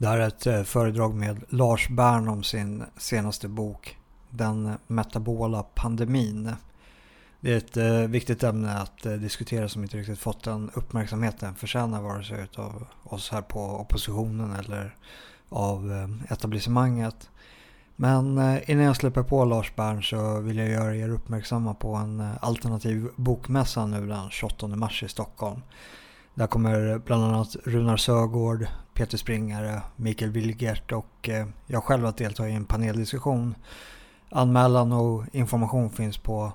Det här är ett eh, föredrag med Lars Bern om sin senaste bok Den metabola pandemin. Det är ett eh, viktigt ämne att eh, diskutera som inte riktigt fått den uppmärksamhet den förtjänar vare sig av oss här på oppositionen eller av etablissemanget. Men innan jag släpper på Lars Bern så vill jag göra er uppmärksamma på en alternativ bokmässa nu den 28 mars i Stockholm. Där kommer bland annat Runar Sögård, Peter Springare, Mikael Wilgert och eh, jag själv att delta i en paneldiskussion. Anmälan och information finns på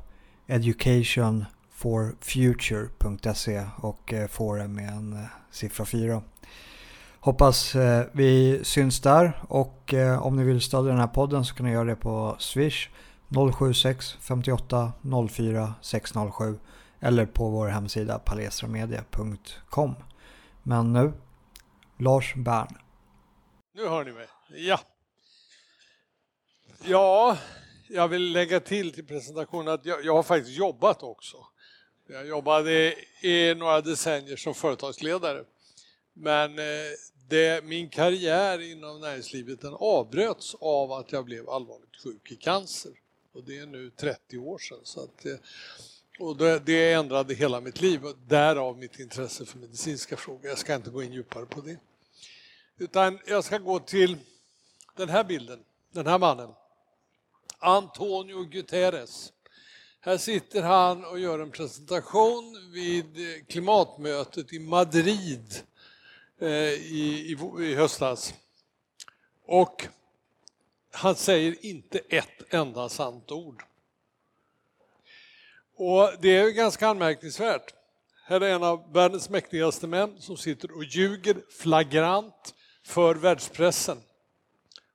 educationforfuture.se och eh, forum med en eh, siffra 4. Hoppas vi syns där och om ni vill stödja den här podden så kan ni göra det på Swish 076 58 04 607 eller på vår hemsida palestramedia.com. Men nu, Lars Bern. Nu hör ni mig. Ja. Ja, jag vill lägga till till presentationen att jag, jag har faktiskt jobbat också. Jag jobbade i några decennier som företagsledare. Men eh, det, min karriär inom näringslivet den avbröts av att jag blev allvarligt sjuk i cancer. Och det är nu 30 år sedan. Så att, eh, och det, det ändrade hela mitt liv och därav mitt intresse för medicinska frågor. Jag ska inte gå in djupare på det. Utan jag ska gå till den här bilden, den här mannen. Antonio Guterres. Här sitter han och gör en presentation vid klimatmötet i Madrid eh, i, i, i höstas. Och han säger inte ett enda sant ord. Och det är ganska anmärkningsvärt. Här är en av världens mäktigaste män som sitter och ljuger flagrant för världspressen.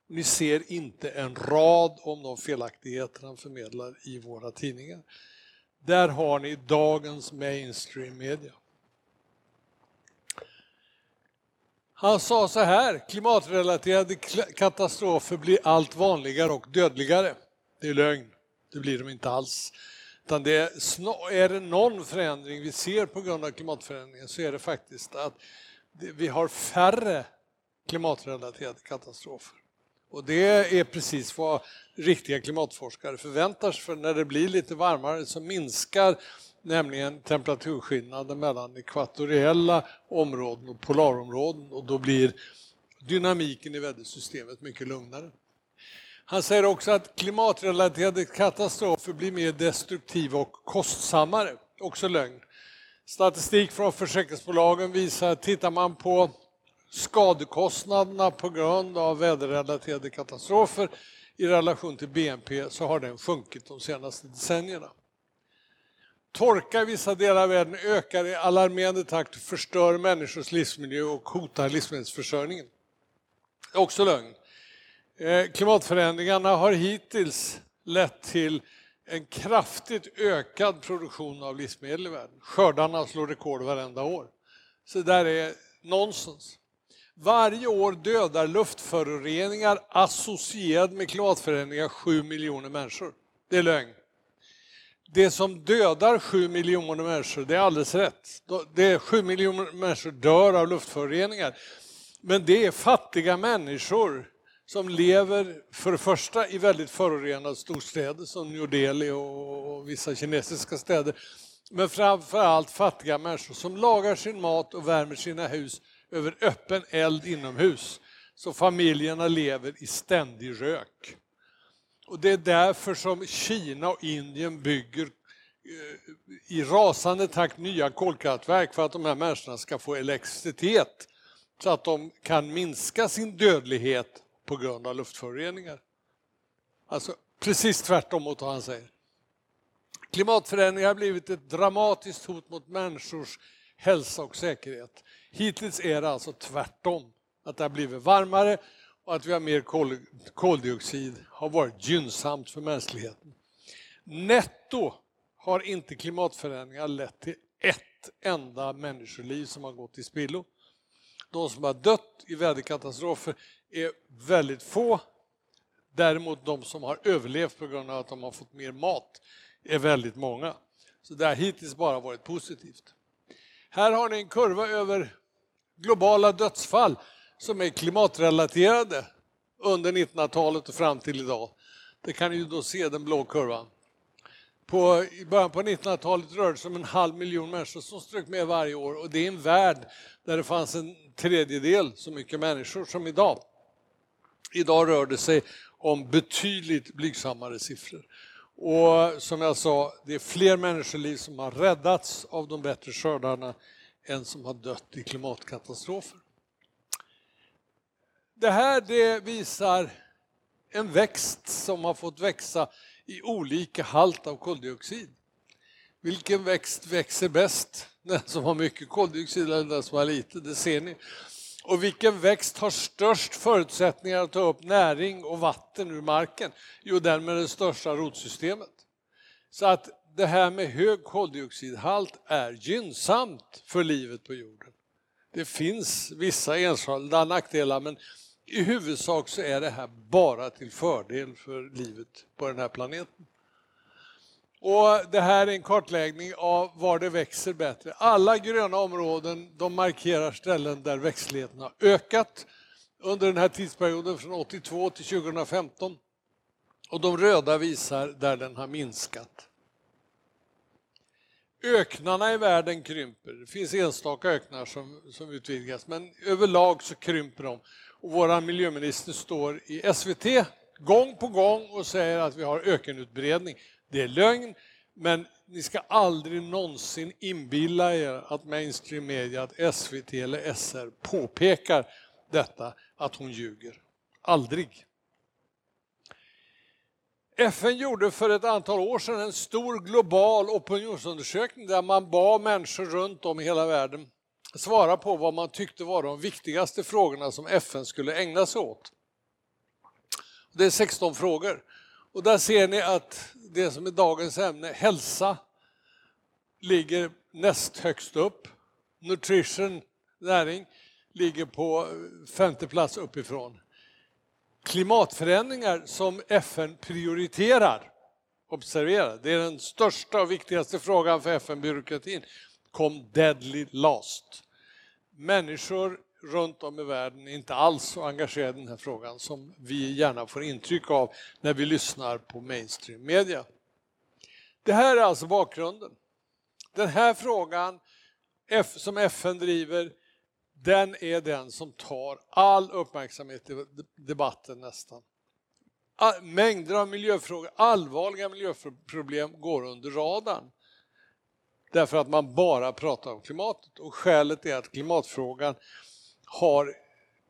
Ni ser inte en rad om de felaktigheter han förmedlar i våra tidningar. Där har ni dagens mainstream media. Han sa så här, klimatrelaterade katastrofer blir allt vanligare och dödligare. Det är lögn, det blir de inte alls. Utan det är, är det någon förändring vi ser på grund av klimatförändringen så är det faktiskt att vi har färre klimatrelaterade katastrofer. Och det är precis vad riktiga klimatforskare förväntar sig för när det blir lite varmare så minskar nämligen temperaturskillnaden mellan ekvatoriella områden och polarområden och då blir dynamiken i vädersystemet mycket lugnare. Han säger också att klimatrelaterade katastrofer blir mer destruktiva och kostsammare. Också lögn. Statistik från försäkringsbolagen visar att tittar man på skadekostnaderna på grund av väderrelaterade katastrofer i relation till BNP så har den sjunkit de senaste decennierna. Torka i vissa delar av världen ökar i alarmerande takt och förstör människors livsmiljö och hotar livsmedelsförsörjningen. Också lögn. Eh, klimatförändringarna har hittills lett till en kraftigt ökad produktion av livsmedel i världen. Skördarna slår rekord varenda år. Så det där är nonsens. Varje år dödar luftföroreningar associerade med klimatförändringar 7 miljoner människor. Det är lögn. Det som dödar 7 miljoner människor, det är alldeles rätt. Det är 7 miljoner människor dör av luftföroreningar. Men det är fattiga människor som lever för det första i väldigt förorenade storstäder som New Delhi och vissa kinesiska städer. Men framför allt fattiga människor som lagar sin mat och värmer sina hus över öppen eld inomhus. Så familjerna lever i ständig rök. Och det är därför som Kina och Indien bygger eh, i rasande takt nya kolkraftverk för att de här människorna ska få elektricitet så att de kan minska sin dödlighet på grund av luftföroreningar. Alltså precis tvärtom mot vad han säger. Klimatförändringar har blivit ett dramatiskt hot mot människors hälsa och säkerhet. Hittills är det alltså tvärtom. Att det har blivit varmare och att vi har mer kol koldioxid har varit gynnsamt för mänskligheten. Netto har inte klimatförändringar lett till ett enda människoliv som har gått i spillo. De som har dött i väderkatastrofer är väldigt få. Däremot de som har överlevt på grund av att de har fått mer mat är väldigt många. Så det har hittills bara varit positivt. Här har ni en kurva över globala dödsfall som är klimatrelaterade under 1900-talet och fram till idag. Det kan ni ju då se den blå kurvan. På, I början på 1900-talet rörde det sig om en halv miljon människor som strök med varje år och det är en värld där det fanns en tredjedel så mycket människor som idag. Idag rör det sig om betydligt blygsammare siffror. Och som jag sa, det är fler människoliv som har räddats av de bättre skördarna än som har dött i klimatkatastrofer. Det här det visar en växt som har fått växa i olika halt av koldioxid. Vilken växt växer bäst? Den som har mycket koldioxid eller den som har lite? Det ser ni. Och vilken växt har störst förutsättningar att ta upp näring och vatten ur marken? Jo, den med det största rotsystemet. Så att det här med hög koldioxidhalt är gynnsamt för livet på jorden. Det finns vissa enskilda nackdelar men i huvudsak så är det här bara till fördel för livet på den här planeten. Och det här är en kartläggning av var det växer bättre. Alla gröna områden de markerar ställen där växtligheten har ökat under den här tidsperioden från 82 till 2015. Och de röda visar där den har minskat. Öknarna i världen krymper. Det finns enstaka öknar som, som utvidgas men överlag så krymper de. Och vår miljöminister står i SVT gång på gång och säger att vi har ökenutbredning. Det är lögn, men ni ska aldrig någonsin inbilla er att mainstream media, att SVT eller SR påpekar detta, att hon ljuger. Aldrig. FN gjorde för ett antal år sedan en stor global opinionsundersökning där man bad människor runt om i hela världen svara på vad man tyckte var de viktigaste frågorna som FN skulle ägna sig åt. Det är 16 frågor. Och där ser ni att det som är dagens ämne, hälsa, ligger näst högst upp. Nutrition, näring, ligger på femte plats uppifrån. Klimatförändringar som FN prioriterar, observera, det är den största och viktigaste frågan för FN-byråkratin, kom deadly last. Människor runt om i världen är inte alls så engagerade i den här frågan som vi gärna får intryck av när vi lyssnar på mainstream media. Det här är alltså bakgrunden. Den här frågan som FN driver, den är den som tar all uppmärksamhet i debatten nästan. Mängder av miljöfrågor, allvarliga miljöproblem går under radarn. Därför att man bara pratar om klimatet och skälet är att klimatfrågan har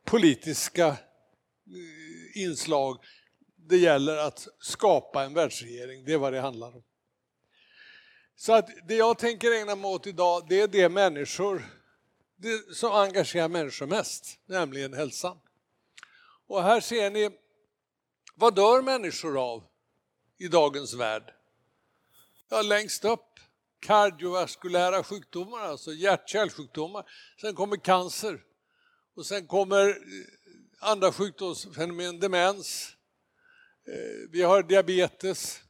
politiska eh, inslag. Det gäller att skapa en världsregering, det är vad det handlar om. Så att det jag tänker ägna mig åt idag, det är det människor det som engagerar människor mest, nämligen hälsan. Och här ser ni, vad dör människor av i dagens värld? Ja, längst upp kardiovaskulära sjukdomar, alltså hjärt-kärlsjukdomar. Sen kommer cancer och sen kommer eh, andra sjukdomsfenomen, demens. Eh, vi har diabetes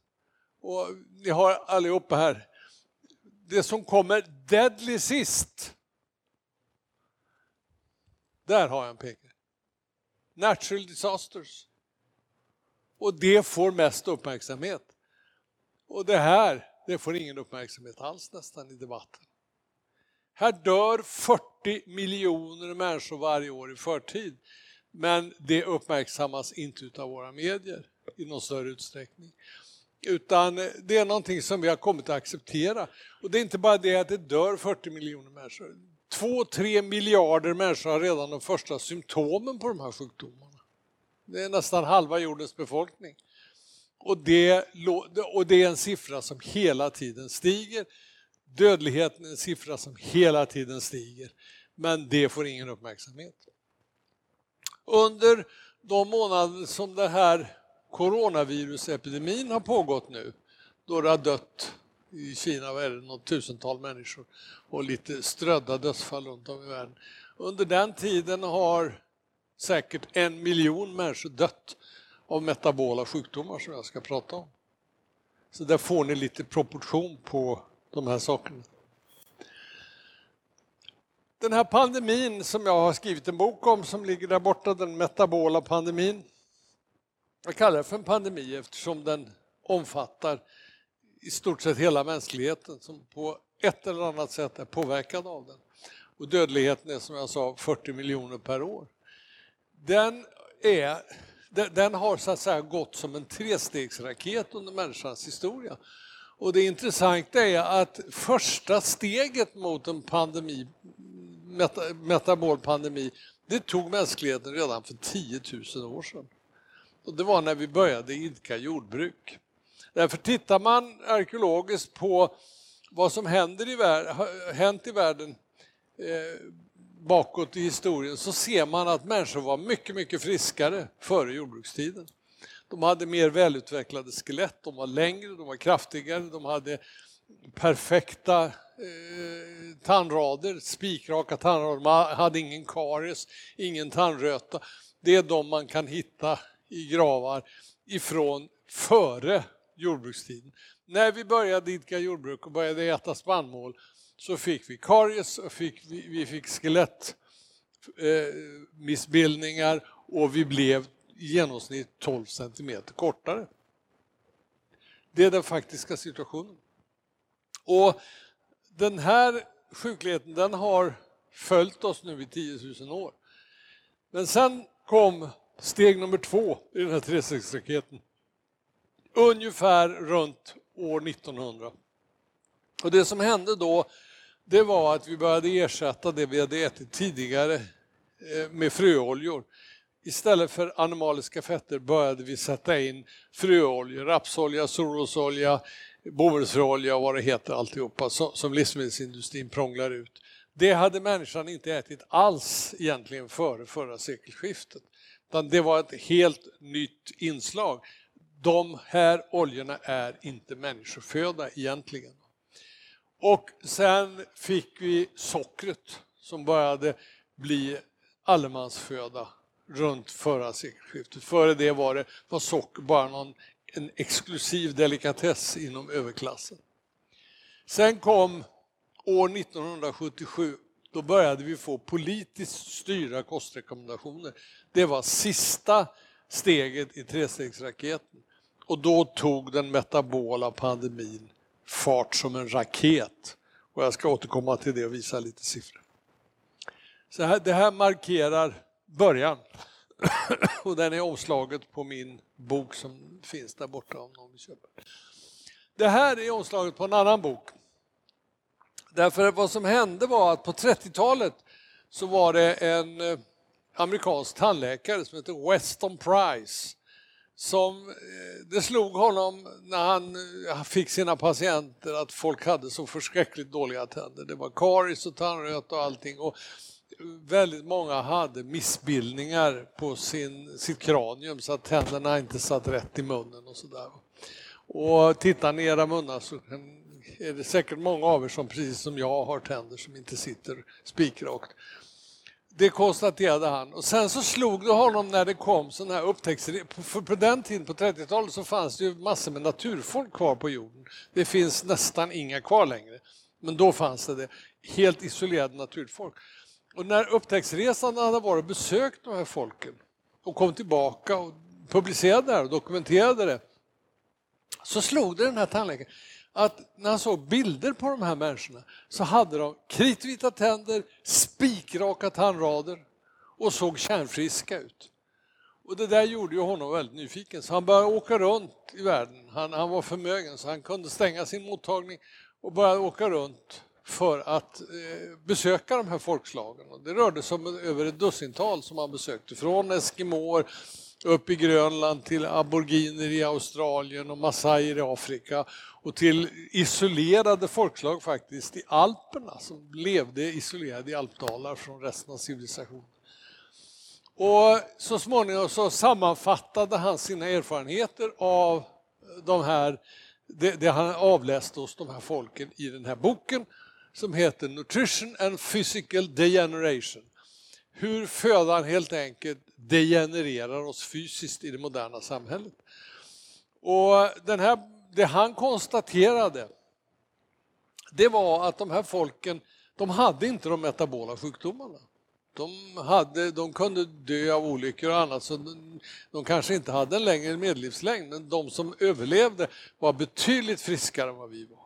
och ni har allihopa här. Det som kommer deadly sist. Där har jag en pekare. Natural disasters. Och det får mest uppmärksamhet. Och det här det får ingen uppmärksamhet alls nästan i debatten. Här dör 40 miljoner människor varje år i förtid. Men det uppmärksammas inte av våra medier i någon större utsträckning. Utan eh, det är någonting som vi har kommit att acceptera. Och det är inte bara det att det dör 40 miljoner människor. 2-3 miljarder människor har redan de första symptomen på de här sjukdomarna. Det är nästan halva jordens befolkning. Och det, och det är en siffra som hela tiden stiger. Dödligheten är en siffra som hela tiden stiger. Men det får ingen uppmärksamhet. Under de månader som den här coronavirusepidemin har pågått nu, då det har dött i Kina vad är det, något tusental människor och lite strödda dödsfall runt om i världen. Under den tiden har säkert en miljon människor dött av metabola sjukdomar som jag ska prata om. Så där får ni lite proportion på de här sakerna. den här pandemin som jag har skrivit en bok om som ligger där borta, den metabola pandemin. Jag kallar det för en pandemi eftersom den omfattar i stort sett hela mänskligheten som på ett eller annat sätt är påverkad av den. Och dödligheten är som jag sa 40 miljoner per år. Den, är, den har så att säga gått som en trestegsraket under människans historia. Och det intressanta är att första steget mot en pandemi, meta, metabol pandemi, det tog mänskligheten redan för 10 000 år sedan. Och det var när vi började idka jordbruk. Därför tittar man arkeologiskt på vad som händer i världen, hänt i världen eh, bakåt i historien så ser man att människor var mycket, mycket friskare före jordbrukstiden. De hade mer välutvecklade skelett, de var längre, de var kraftigare, de hade perfekta eh, tandrader, spikraka tandrader, de hade ingen karies, ingen tandröta. Det är de man kan hitta i gravar ifrån före jordbrukstiden. När vi började idka jordbruk och började äta spannmål så fick vi karies och fick, vi, vi fick skelettmissbildningar eh, och vi blev i genomsnitt 12 centimeter kortare. Det är den faktiska situationen. Och den här sjukligheten den har följt oss nu i 10 000 år. Men sen kom steg nummer två i den här trestegsraketen. Ungefär runt år 1900. Och det som hände då det var att vi började ersätta det vi hade ätit tidigare eh, med fröoljor. Istället för animaliska fetter började vi sätta in fröoljor, rapsolja, solrosolja, bomullsfröolja och vad det heter alltihopa som livsmedelsindustrin prånglar ut. Det hade människan inte ätit alls egentligen före förra sekelskiftet. Utan det var ett helt nytt inslag. De här oljorna är inte människoföda egentligen. Och sen fick vi sockret som började bli allemansföda runt förra sekelskiftet. Före det var, det, var socker bara någon, en exklusiv delikatess inom överklassen. Sen kom år 1977, då började vi få politiskt styra kostrekommendationer. Det var sista steget i trestegsraketen. Och då tog den metabola pandemin fart som en raket. Och jag ska återkomma till det och visa lite siffror. Så här, det här markerar början. och den är omslaget på min bok som finns där borta om någon vill köpa. Det här är omslaget på en annan bok. Därför vad som hände var att på 30-talet så var det en eh, amerikansk tandläkare som hette Weston Price som eh, det slog honom när han eh, fick sina patienter att folk hade så förskräckligt dåliga tänder. Det var karies och tandröta och allting. Och väldigt många hade missbildningar på sin, sitt kranium så att tänderna inte satt rätt i munnen och sådär. Och tittar ni i era munnar så är det säkert många av er som precis som jag har tänder som inte sitter spikrakt. Det konstaterade han. Och sen så slog det honom när det kom sådana här upptäckter. För på den tiden, på 30-talet, så fanns det ju massor med naturfolk kvar på jorden. Det finns nästan inga kvar längre. Men då fanns det det. Helt isolerade naturfolk. Och när upptäcktsresan hade varit och besökt de här folken och kom tillbaka och publicerade det här och dokumenterade det så slog det den här tandläkaren att när han såg bilder på de här människorna så hade de kritvita tänder, spikraka tandrader och såg kärnfriska ut. Och det där gjorde ju honom väldigt nyfiken så han började åka runt i världen. Han, han var förmögen så han kunde stänga sin mottagning och började åka runt för att eh, besöka de här folkslagen. Det rörde sig om över ett dussintal som han besökte, från eskimåer upp i Grönland till aboriginer i Australien och massajer i Afrika och till isolerade folkslag faktiskt i Alperna som levde isolerade i alpdalar från resten av civilisationen. Och så småningom så sammanfattade han sina erfarenheter av de här, det, det han avläste hos de här folken i den här boken som heter Nutrition and Physical Degeneration. Hur födan helt enkelt degenererar oss fysiskt i det moderna samhället. Och den här, det han konstaterade det var att de här folken de hade inte de metabola sjukdomarna. De, hade, de kunde dö av olyckor och annat, så de, de kanske inte hade en längre medellivslängd, men de som överlevde var betydligt friskare än vad vi var.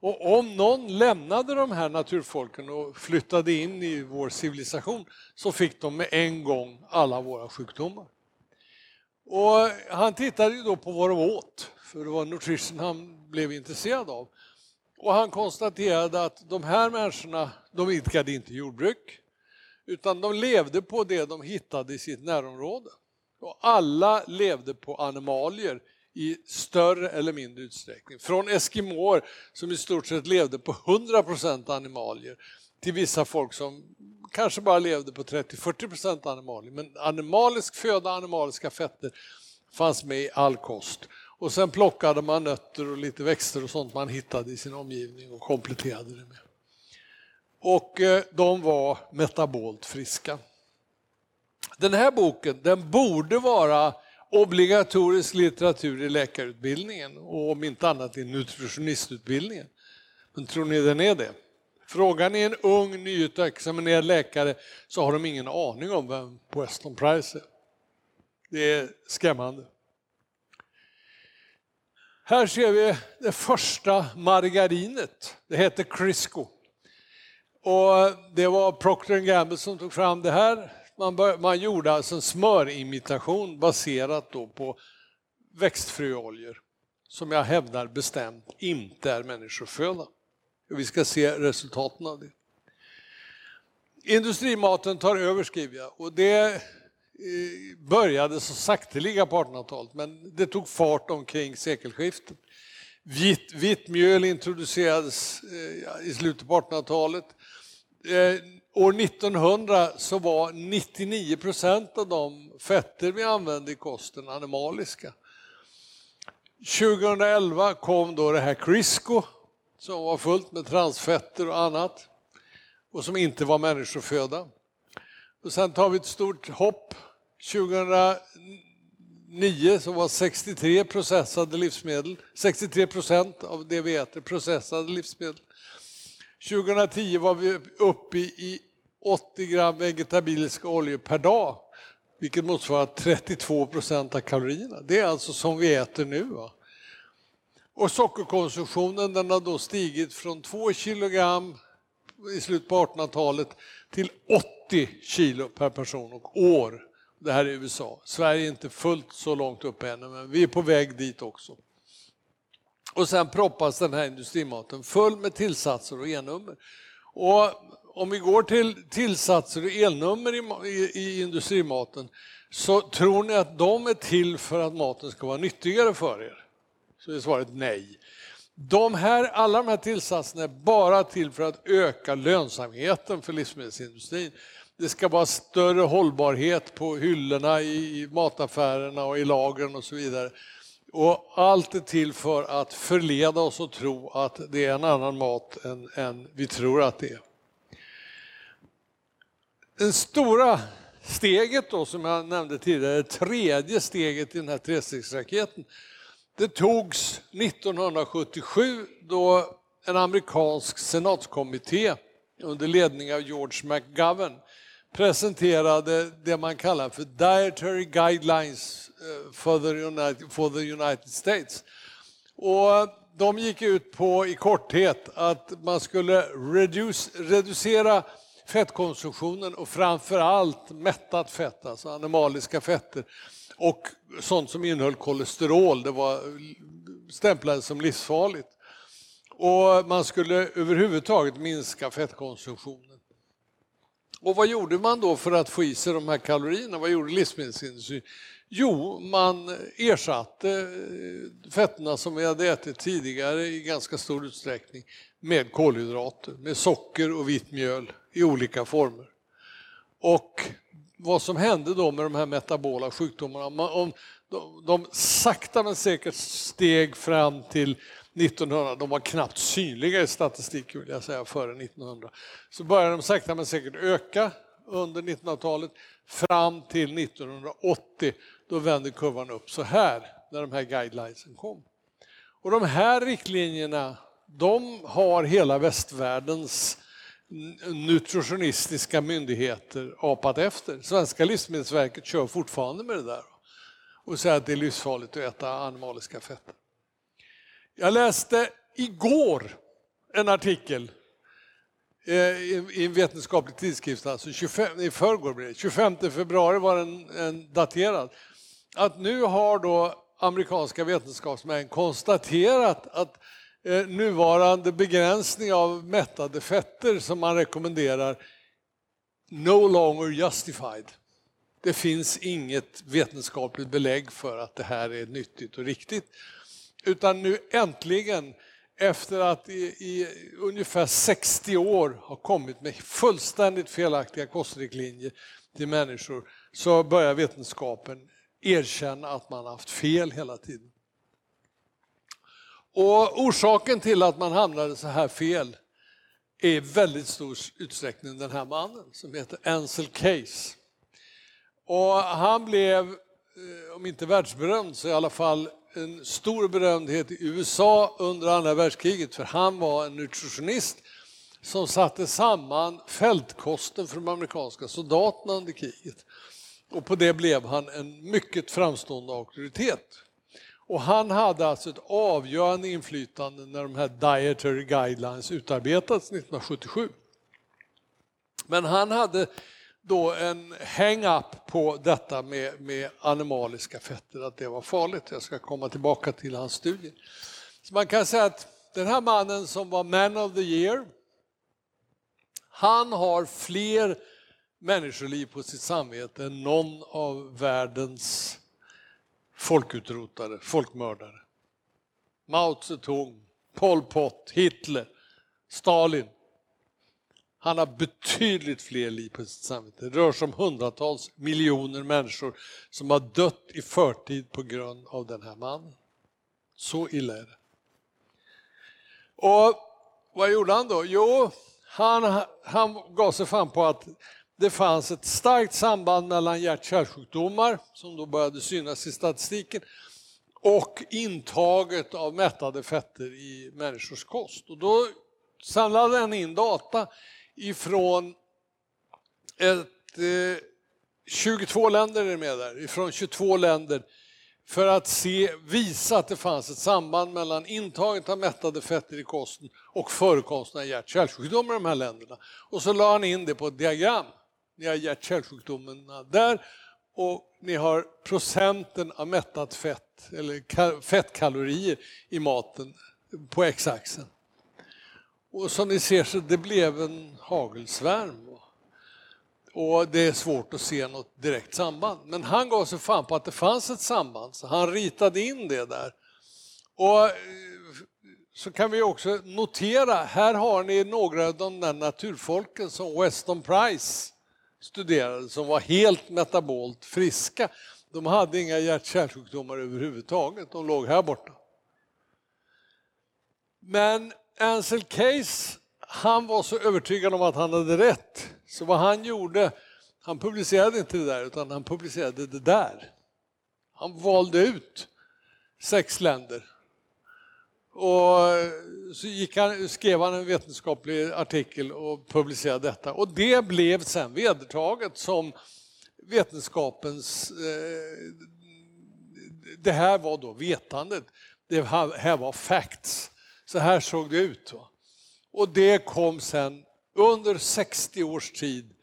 Och om någon lämnade de här naturfolken och flyttade in i vår civilisation så fick de med en gång alla våra sjukdomar. Och han tittade ju då på vad de åt, för det var nutrition han blev intresserad av. Och han konstaterade att de här människorna, de idkade inte jordbruk, utan de levde på det de hittade i sitt närområde. Och alla levde på animalier i större eller mindre utsträckning. Från eskimåer som i stort sett levde på 100% animalier till vissa folk som kanske bara levde på 30-40% animalier. Men animalisk föda, animaliska fetter fanns med i all kost. Och sen plockade man nötter och lite växter och sånt man hittade i sin omgivning och kompletterade det med. Och eh, de var metabolt friska. Den här boken den borde vara obligatorisk litteratur i läkarutbildningen och om inte annat i nutritionistutbildningen. Men tror ni den är det? Frågar ni en ung nyutexaminerad läkare så har de ingen aning om vem Weston Price är. Det är skrämmande. Här ser vi det första margarinet. Det heter Crisco. Och det var Procter Gamble som tog fram det här. Man, bör, man gjorde alltså en smörimitation baserat då på växtfröoljor som jag hävdar bestämt inte är människoföda. Vi ska se resultaten av det. Industrimaten tar över skriver jag och det eh, började så sakteliga på 1800-talet men det tog fart omkring sekelskiftet. Vitt, vitt mjöl introducerades eh, i slutet på 1800-talet. År 1900 så var 99 procent av de fetter vi använde i kosten animaliska. 2011 kom då det här Crisco som var fullt med transfetter och annat och som inte var människoföda. Och sen tar vi ett stort hopp. 2009 så var 63 processade livsmedel, 63 procent av det vi äter processade livsmedel. 2010 var vi uppe i 80 gram vegetabiliska oljor per dag, vilket motsvarar 32 procent av kalorierna. Det är alltså som vi äter nu. Va? Och sockerkonsumtionen den har då stigit från 2 kilogram i slutet på 1800-talet till 80 kilo per person och år. Det här är USA. Sverige är inte fullt så långt upp ännu, men vi är på väg dit också. Och sen proppas den här industrimaten full med tillsatser och elnummer. Och om vi går till tillsatser och elnummer i, i, i, industrimaten så tror ni att de är till för att maten ska vara nyttigare för er? Så är svaret nej. De här, alla de här tillsatserna är bara till för att öka lönsamheten för livsmedelsindustrin. Det ska vara större hållbarhet på hyllorna i mataffärerna och i lagren och så vidare. Och allt är till för att förleda oss att tro att det är en annan mat än, än vi tror att det är. Det stora steget då, som jag nämnde tidigare, det tredje steget i den här trestegsraketen, det togs 1977 då en amerikansk senatskommitté under ledning av George McGovern presenterade det man kallar för Dietary Guidelines eh, for the United, for the United States. Och de gick ut på i korthet att man skulle reduce, reducera fettkonsumtionen och framförallt mättat fett, alltså animaliska fetter och sånt som innehöll kolesterol, det var stämplades som livsfarligt. Och man skulle överhuvudtaget minska fettkonsumtionen. Och vad gjorde man då för att få i sig de här kalorierna? Vad gjorde livsmedelsindustrin? Jo, man ersatte eh, fetterna som vi hade ätit tidigare i ganska stor utsträckning med kolhydrater, med socker och vitt mjöl i olika former. Och vad som hände då med de här metabola sjukdomarna, om de, de sakta men säkert steg fram till 1900, de var knappt synliga i statistiken vill jag säga före 1900, så började de sakta men säkert öka under 1900-talet fram till 1980. Då vände kurvan upp så här när de här guidelinesen kom. Och de här riktlinjerna, de har hela västvärldens nutritionistiska myndigheter apat efter. Svenska livsmedelsverket kör fortfarande med det där och säger att det är livsfarligt att äta animaliska fetter. Jag läste igår en artikel eh, i en vetenskaplig tidskrift, alltså 25, i förrgår blev det, 25 februari var den en daterad, att nu har då amerikanska vetenskapsmän konstaterat att eh, nuvarande begränsning av mättade fetter som man rekommenderar no longer justified. Det finns inget vetenskapligt belägg för att det här är nyttigt och riktigt. Utan nu äntligen, efter att i, i ungefär 60 år har kommit med fullständigt felaktiga kostriktlinjer till människor, så börjar vetenskapen erkänna att man har haft fel hela tiden. Och orsaken till att man hamnade så här fel är i väldigt stor utsträckning den här mannen som heter Ansel Case. Och han blev, eh, om inte världsberömd, så i alla fall en stor berömdhet i USA under andra världskriget för han var en nutritionist som satte samman fältkosten för de amerikanska soldaterna under kriget. Och på det blev han en mycket framstående auktoritet. Och han hade alltså ett avgörande inflytande när de här Dietary Guidelines utarbetades 1977. Men han hade då en hang-up på detta med, med animaliska fetter, att det var farligt. Jag ska komma tillbaka till hans studie. Så man kan säga att den här mannen som var Man of the year, han har fler människoliv på sitt samvete än någon av världens folkutrotare, folkmördare. Mao Zedong, Pol Pot, Hitler, Stalin. Han har betydligt fler liv på sitt samvete. Det rör sig om hundratals miljoner människor som har dött i förtid på grund av den här mannen. Så illa är det. Och vad gjorde han då? Jo, han, han gav sig fan på att det fanns ett starkt samband mellan hjärt-kärlsjukdomar, som då började synas i statistiken, och intaget av mättade fetter i människors kost. Och då samlade han in data ifrån ett, eh, 22 länder är med där, ifrån 22 länder för att se, visa att det fanns ett samband mellan intaget av mättade fetter i kosten och förekomsten av hjärt-kärlsjukdomar i de här länderna. Och så la han in det på ett diagram. Ni har hjärt-kärlsjukdomarna där och ni har procenten av mättat fett, eller fettkalorier i maten på x-axeln. Och som ni ser så det blev en hagelsvärm. Och det är svårt att se något direkt samband. Men han gav sig fan på att det fanns ett samband, så han ritade in det där. Och eh, så kan vi också notera, här har ni några av de där naturfolken som Weston Price studerade, som var helt metabolt friska. De hade inga hjärt-kärlsjukdomar överhuvudtaget, de låg här borta. Men Ansel Case, han var så övertygad om att han hade rätt, så vad han gjorde, han publicerade inte det där, utan han publicerade det där. Han valde ut sex länder. Och eh, så gick han, skrev han en vetenskaplig artikel och publicerade detta. Och det blev sen vedertaget som vetenskapens... Eh, det här var då vetandet. Det här var facts. Så här såg det ut. Va? Och det kom sen under 60 års tid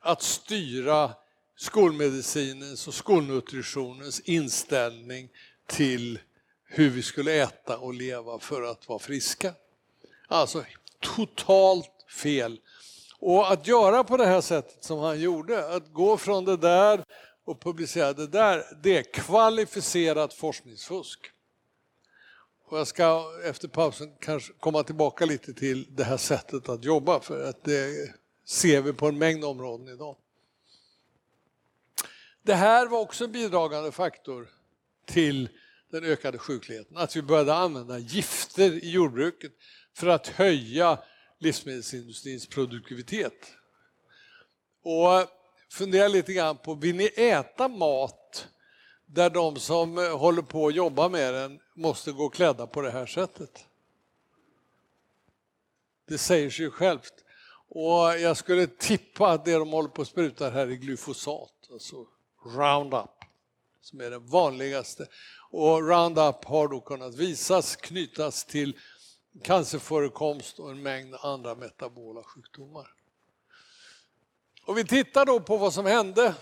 att styra skolmedicinens och skolnutritionens inställning till hur vi skulle äta och leva för att vara friska. Alltså totalt fel. Och att göra på det här sättet som han gjorde, att gå från det där och publicera det där, det är kvalificerat forskningsfusk. Och jag ska efter pausen kanske komma tillbaka lite till det här sättet att jobba för att det ser vi på en mängd områden idag. Det här var också en bidragande faktor till den ökade sjukligheten. Att vi började använda gifter i jordbruket för att höja livsmedelsindustrins produktivitet. Och fundera lite grann på, vill ni äta mat där de som eh, håller på att jobba med den måste gå klädda på det här sättet? Det säger sig självt. Och jag skulle tippa att det de håller på att spruta här är glyfosat, alltså Roundup, som är den vanligaste. Och Roundup har då kunnat visas knytas till cancerförekomst och en mängd andra metabola sjukdomar. Och vi tittar då på vad som hände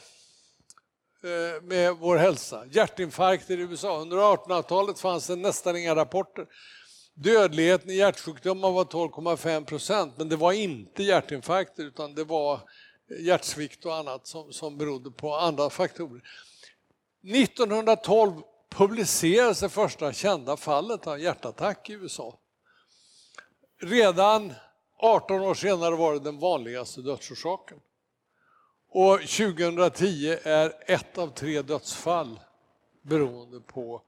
Eh, med vår hälsa. Hjärtinfarkter i USA. Under 1800-talet fanns det nästan inga rapporter. Dödligheten i hjärtsjukdomar var 12,5 procent, men det var inte hjärtinfarkter utan det var hjärtsvikt och annat som, som berodde på andra faktorer. 1912 publicerades det första kända fallet av hjärtattack i USA. Redan 18 år senare var det den vanligaste dödsorsaken. Och 2010 är ett av tre dödsfall beroende på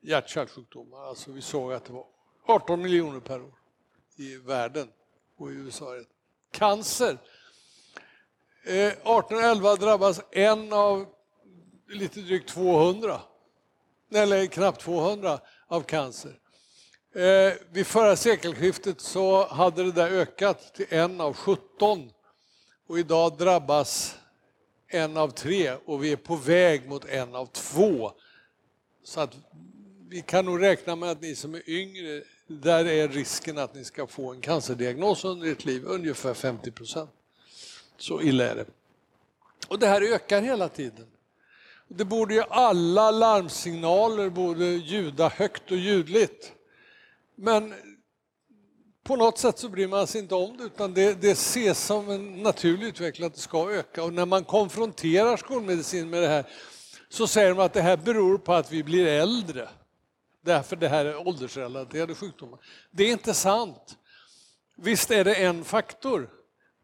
hjärt-kärlsjukdomar. Alltså vi såg att det var 18 miljoner per år i världen och i USA. Cancer. Eh, 1811 drabbas en av lite drygt 200, eller knappt 200, av cancer. Eh, vid förra sekelskiftet så hade det där ökat till en av 17 och idag drabbas en av tre och vi är på väg mot en av två. Så att vi kan nog räkna med att ni som är yngre, där är risken att ni ska få en cancerdiagnos under ert liv ungefär 50 procent. Så illa är det. Och det här ökar hela tiden. Det borde ju alla larmsignaler borde ljuda högt och ljudligt. Men på något sätt så bryr man sig inte om det utan det, det ses som en naturlig utveckling att det ska öka. Och när man konfronterar skolmedicin med det här så säger de att det här beror på att vi blir äldre. Därför det här är åldersrelaterade sjukdomar. Det är inte sant. Visst är det en faktor,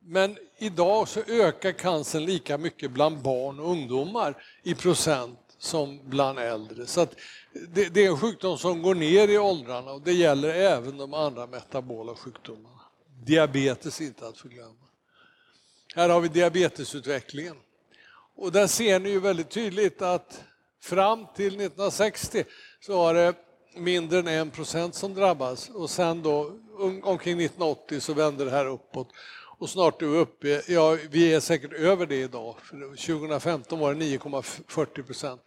men idag så ökar cancern lika mycket bland barn och ungdomar i procent som bland äldre. Så det, det, är en sjukdom som går ner i åldrarna och det gäller även de andra metabola sjukdomarna. Diabetes inte att förglömma. Här har vi diabetesutvecklingen. Och där ser ni ju väldigt tydligt att fram till 1960 så var det mindre än 1 procent som drabbas och sen då omkring 1980 så vände det här uppåt och snart är vi uppe, ja vi är säkert över det idag, för 2015 var det 9,40 procent.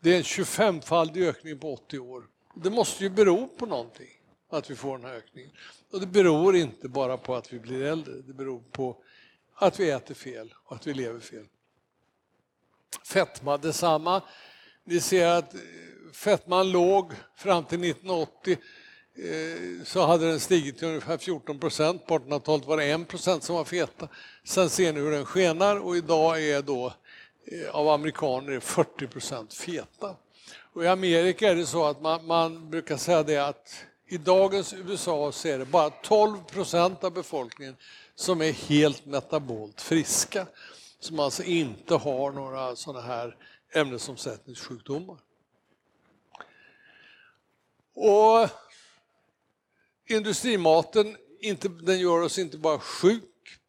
Det är en 25-faldig ökning på 80 år. Det måste ju bero på någonting att vi får den här ökningen. Och det beror inte bara på att vi blir äldre, det beror på att vi äter fel och att vi lever fel. Fetma detsamma. Ni ser att fetman låg fram till 1980 Eh, så hade den stigit till ungefär 14 procent. På 1800-talet var det 1 procent som var feta. Sen ser ni hur den skenar och idag är då eh, av amerikaner 40 procent feta. Och I Amerika är det så att man, man, brukar säga det att i dagens USA så är det bara 12 procent av befolkningen som är helt metabolt friska. Som alltså inte har några sådana här ämnesomsättningssjukdomar. Och industrimaten, inte, den gör oss inte bara sjuk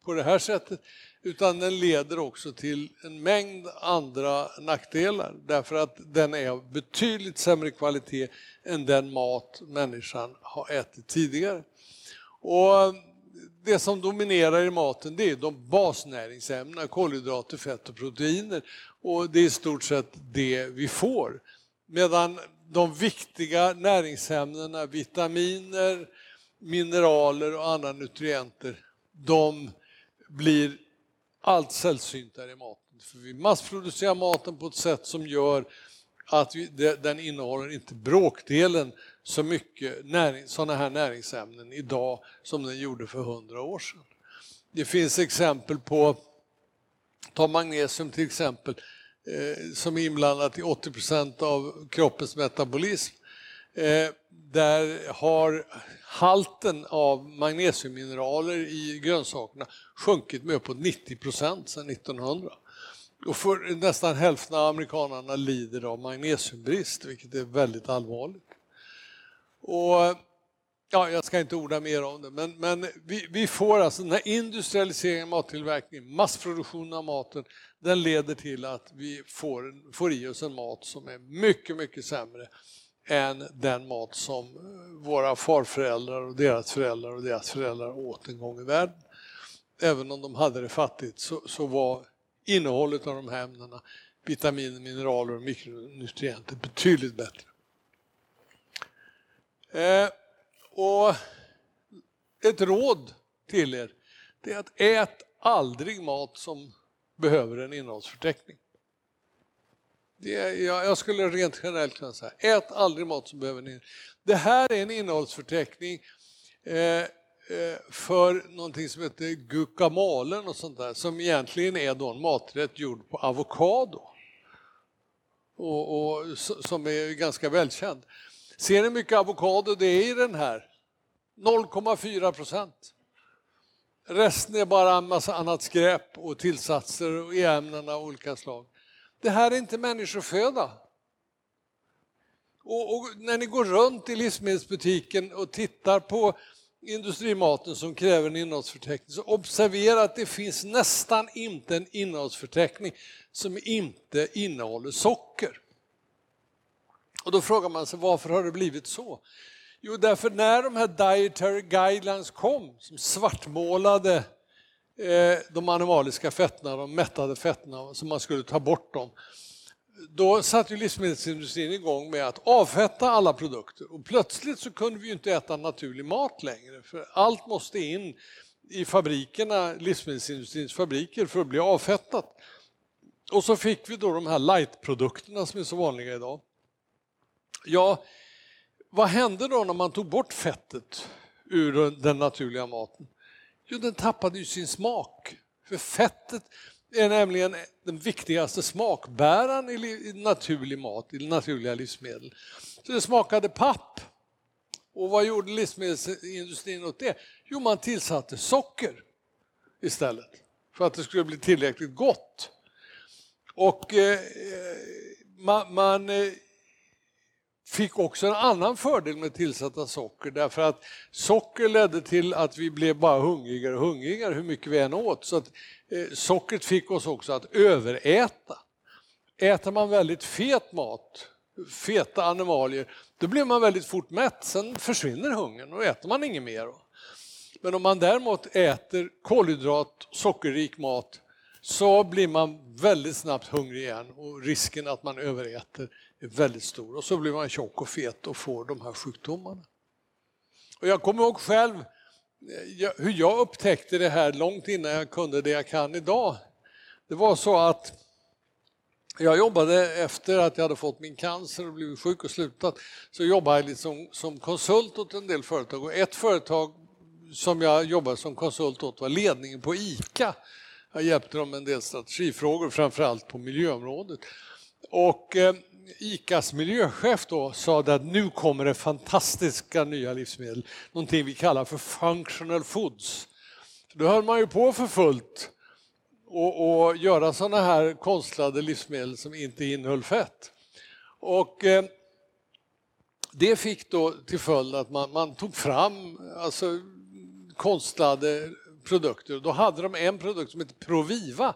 på det här sättet utan den leder också till en mängd andra nackdelar därför att den är av betydligt sämre kvalitet än den mat människan har ätit tidigare. Och det som dominerar i maten det är de basnäringsämnena, kolhydrater, fett och proteiner. Och det är i stort sett det vi får. Medan de viktiga näringsämnena, vitaminer, mineraler och andra nutrienter, de blir allt sällsyntare i maten. För vi massproducerar maten på ett sätt som gör att vi, den innehåller inte bråkdelen så mycket näring, sådana här näringsämnen idag som den gjorde för hundra år sedan. Det finns exempel på, ta magnesium till exempel, Eh, som är inblandat i 80 av kroppens metabolism. Eh, där har halten av magnesiummineraler i grönsakerna sjunkit med uppåt 90 procent sedan 1900. Och för nästan hälften av amerikanerna lider av magnesiumbrist, vilket är väldigt allvarligt. Och Ja, jag ska inte orda mer om det, men, men vi, vi, får alltså den här industrialiseringen av mattillverkningen, massproduktionen av maten, den leder till att vi får, får i oss en mat som är mycket, mycket sämre än den mat som eh, våra farföräldrar och deras föräldrar och deras föräldrar åt en gång i världen. även om de hade det fattigt, så, så var innehållet av de här ämnena, vitaminer, mineraler och mikronutrienter, betydligt bättre. Eh, och ett råd till er, det är att ät aldrig mat som behöver en innehållsförteckning. Det, jag, jag skulle rent generellt kunna säga, ät aldrig mat som behöver ni. Det här är en innehållsförteckning eh, eh, för någonting som heter guacamole och sånt där, som egentligen är då en maträtt gjord på avokado. Och, och, som är ganska välkänd. Ser ni mycket avokado det är i den här? 0,4 procent. Resten är bara en massa annat skräp och tillsatser och e-ämnen av olika slag. Det här är inte människoföda. Och, och, när ni går runt i livsmedelsbutiken och tittar på industrimaten som kräver en innehållsförteckning så observera att det finns nästan inte en innehållsförteckning som inte innehåller socker. Och då frågar man sig varför har det blivit så? Jo, därför när de här dietary guidelines kom som svartmålade Eh, de animaliska fetterna, de mättade fetterna, så man skulle ta bort dem. Då satte ju livsmedelsindustrin igång med att avfetta alla produkter och plötsligt så kunde vi inte äta naturlig mat längre för allt måste in i fabrikerna, livsmedelsindustrins fabriker för att bli avfettat. Och så fick vi då de här lightprodukterna som är så vanliga idag. Ja, vad hände då när man tog bort fettet ur den naturliga maten? Jo, den tappade ju sin smak. För fettet är nämligen den viktigaste smakbäraren i naturlig mat, i naturliga livsmedel. Så det smakade papp. Och vad gjorde livsmedelsindustrin åt det? Jo, man tillsatte socker istället för att det skulle bli tillräckligt gott. Och eh, eh man, man eh, fick också en annan fördel med tillsatta socker därför att socker ledde till att vi blev bara hungrigare och hungrigare hur mycket vi än åt. Så att, eh, sockret fick oss också att överäta. Äter man väldigt fet mat, feta animalier, då blir man väldigt fort mätt. Sen försvinner hungern och äter man inget mer. Men om man däremot äter kolhydrat, sockerrik mat så blir man väldigt snabbt hungrig igen och risken att man överäter är väldigt stor. Och så blir man tjock och fet och får de här sjukdomarna. Och jag kommer ihåg själv eh, hur jag upptäckte det här långt innan jag kunde det jag kan idag. Det var så att jag jobbade efter att jag hade fått min cancer och blivit sjuk och slutat. Så jobbade jag liksom som konsult åt en del företag och ett företag som jag jobbade som konsult åt var ledningen på ICA. Jag hjälpte dem med en del strategifrågor, framförallt på miljöområdet. Och eh, ICAs miljöchef då sa att nu kommer det fantastiska nya livsmedel, någonting vi kallar för functional foods. Då höll man ju på för fullt och, och göra sådana här konstlade livsmedel som inte innehöll fett. Och eh, det fick då till följd att man, man tog fram alltså, konstlade produkter. Då hade de en produkt som hette Proviva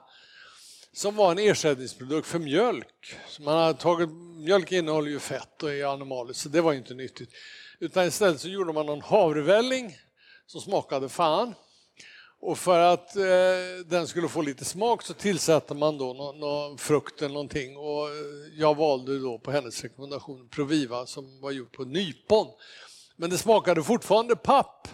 som var en ersättningsprodukt för mjölk. Så man hade tagit, mjölk innehåller ju fett och är animaliskt så det var inte nyttigt. Utan istället så gjorde man någon havrevälling som smakade fan. Och för att eh, den skulle få lite smak så tillsatte man då någon, någon frukt eller någonting och eh, jag valde då på hennes rekommendation Proviva som var gjort på nypon. Men det smakade fortfarande papp.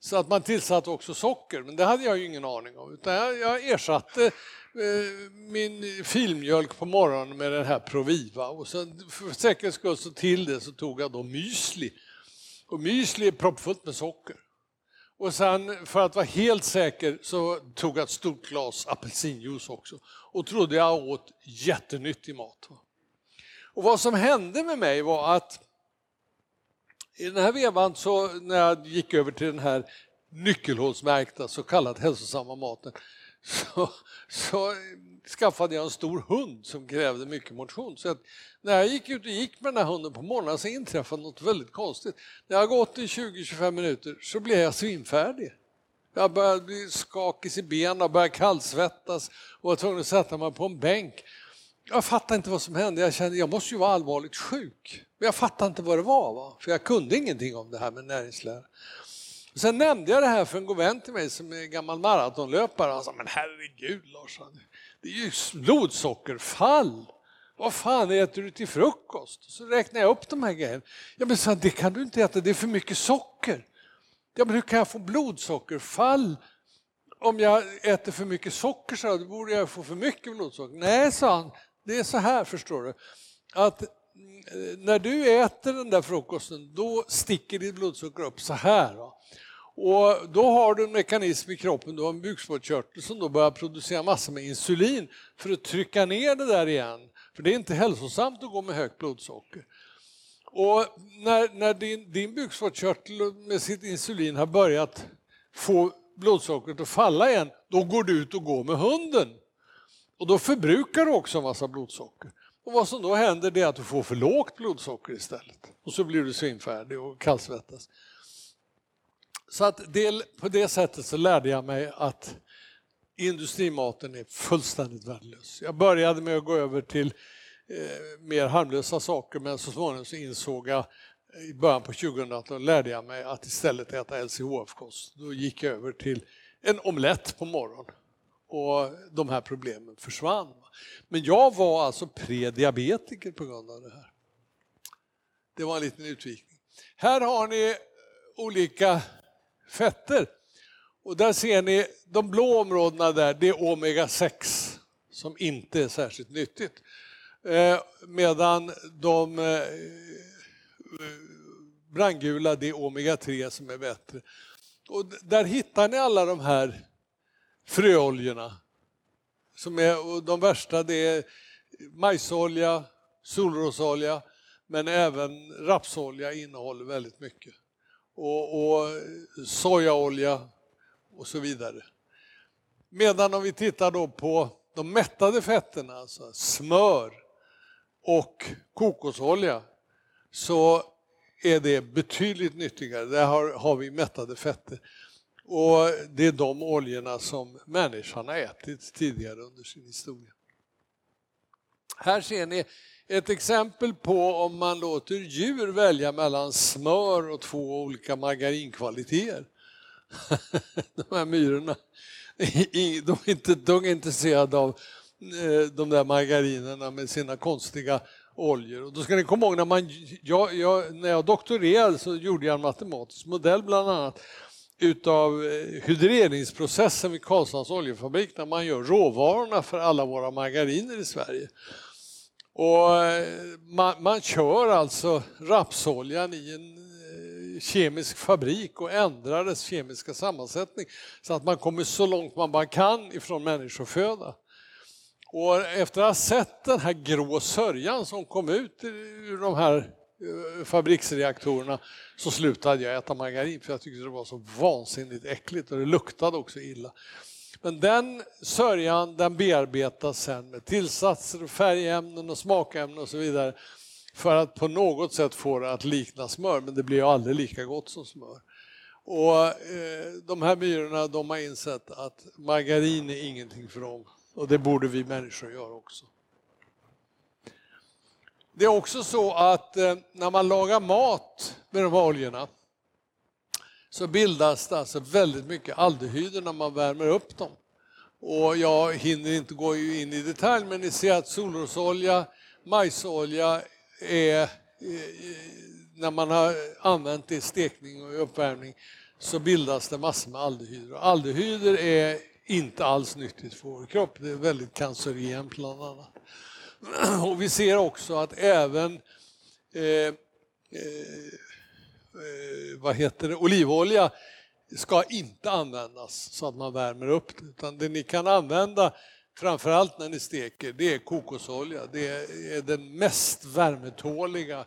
Så att man tillsatte också socker, men det hade jag ju ingen aning om. Utan jag, jag ersatte Eh, min filmjölk på morgonen med den här Proviva och sen för säkerhets skull så till det så tog jag då müsli. Och müsli är proppfullt med socker. Och sen för att vara helt säker så tog jag ett stort glas apelsinjuice också och trodde jag åt jättenyttig mat. Och vad som hände med mig var att i den här vevan så när jag gick över till den här nyckelhålsmärkta så kallat hälsosamma maten så, så skaffade jag en stor hund som krävde mycket motion. Så när jag gick ut och gick med den här hunden på morgonen så inträffade något väldigt konstigt. När jag gått i 20-25 minuter så blev jag svimfärdig. Jag började bli skakig i benen och började kallsvettas och var tvungen att sätta mig på en bänk. Jag fattade inte vad som hände. Jag kände jag måste ju vara allvarligt sjuk. Men jag fattade inte vad det var, va? för jag kunde ingenting om det här med näringslära. Sen nämnde jag det här för en god vän till mig som är gammal maratonlöpare. Han sa, men herregud Lars, det är ju blodsockerfall. Vad fan äter du till frukost? Så räknar jag upp de här grejerna. Ja, men så, det kan du inte äta, det är för mycket socker. Ja, men hur kan jag få blodsockerfall om jag äter för mycket socker? Så då borde jag få för mycket blodsocker. Nej, sa han, det är så här förstår du. Att eh, när du äter den där frukosten, då sticker ditt blodsocker upp så här. Va? Och då har du en mekanism i kroppen, du har en bukspottkörtel som då börjar producera massor med insulin för att trycka ner det där igen. För det är inte hälsosamt att gå med högt blodsocker. Och när, när din, din bukspottkörtel med sitt insulin har börjat få blodsockret att falla igen, då går du ut och går med hunden. Och då förbrukar du också en massa blodsocker. Och vad som då händer är att du får för lågt blodsocker istället. Och så blir du svimfärdig och kallsvettas. Så att det, på det sättet så lärde jag mig att industrimaten är fullständigt värdelös. Jag började med att gå över till eh, mer harmlösa saker men så småningom så insåg jag eh, i början på 2000-talet lärde jag mig att istället äta LCHF-kost. Då gick jag över till en omelett på morgonen och de här problemen försvann. Men jag var alltså prediabetiker på grund av det här. Det var en liten utvikning. Här har ni olika fetter. Och där ser ni de blå områdena där, det är omega-6 som inte är särskilt nyttigt. Eh, medan de eh, eh brandgula, det är omega-3 som är bättre. Och där hittar ni alla de här fröoljorna. Som är, och de värsta det är majsolja, solrosolja, men även rapsolja innehåller väldigt mycket och, och sojaolja och så vidare. Medan om vi tittar då på de mättade fetterna, alltså smör och kokosolja, så är det betydligt nyttigare. Där har, har vi mättade fetter. Och det är de oljorna som människan har ätit tidigare under sin historia. Här ser ni ett exempel på om man låter djur välja mellan smör och två olika margarinkvaliteter. de här myrorna, de är inte dugg intresserade av eh, de där margarinerna med sina konstiga oljor. Och då ska ni komma ihåg, när, man, jag, jag, när jag doktorerade så gjorde jag en matematisk modell bland annat utav eh, hydreringsprocessen vid Karlshamns oljefabrik när man gör råvarorna för alla våra margariner i Sverige. Och eh, man, man kör alltså rapsoljan i en eh, kemisk fabrik och ändrar dess kemiska sammansättning så att man kommer så långt man bara kan ifrån människoföda. Och efter att ha sett den här grå sörjan som kom ut ur de här eh, fabriksreaktorerna så slutade jag äta margarin för jag tyckte det var så vansinnigt äckligt och det luktade också illa. Men den sörjan den bearbetas sen med tillsatser, färgämnen och smakämnen och så vidare för att på något sätt få det att likna smör, men det blir ju aldrig lika gott som smör. Och eh, De här myrorna de har insett att margarin är ingenting för dem och det borde vi människor göra också. Det är också så att eh, när man lagar mat med de här oljorna så bildas det alltså väldigt mycket aldehyder när man värmer upp dem. Och jag hinner inte gå in i detalj men ni ser att solrosolja, majsolja är, eh, när man har använt det i stekning och uppvärmning så bildas det massor med aldehyder. Aldehyder är inte alls nyttigt för vår kropp, det är väldigt cancerogent bland annat. Och vi ser också att även eh, Eh, Eh, vad heter det, olivolja ska inte användas så att man värmer upp det. Utan det ni kan använda framförallt när ni steker det är kokosolja. Det är den mest värmetåliga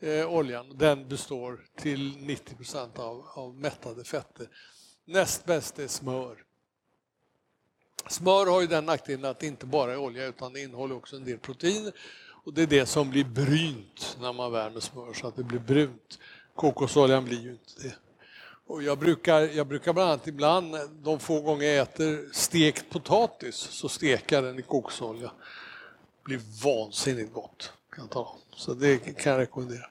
eh, oljan. Den består till 90 procent av, av mättade fetter. Näst bäst är smör. Smör har ju den nackdelen att det inte bara är olja utan det innehåller också en del proteiner. Och det är det som blir brynt när man värmer smör så att det blir brunt. Kokosoljan blir ju inte det. Och jag, brukar, jag brukar bland annat ibland, de få gånger jag äter stekt potatis, så steker jag den i kokosolja. Det blir vansinnigt gott. Kan jag tala om. Så det kan jag rekommendera.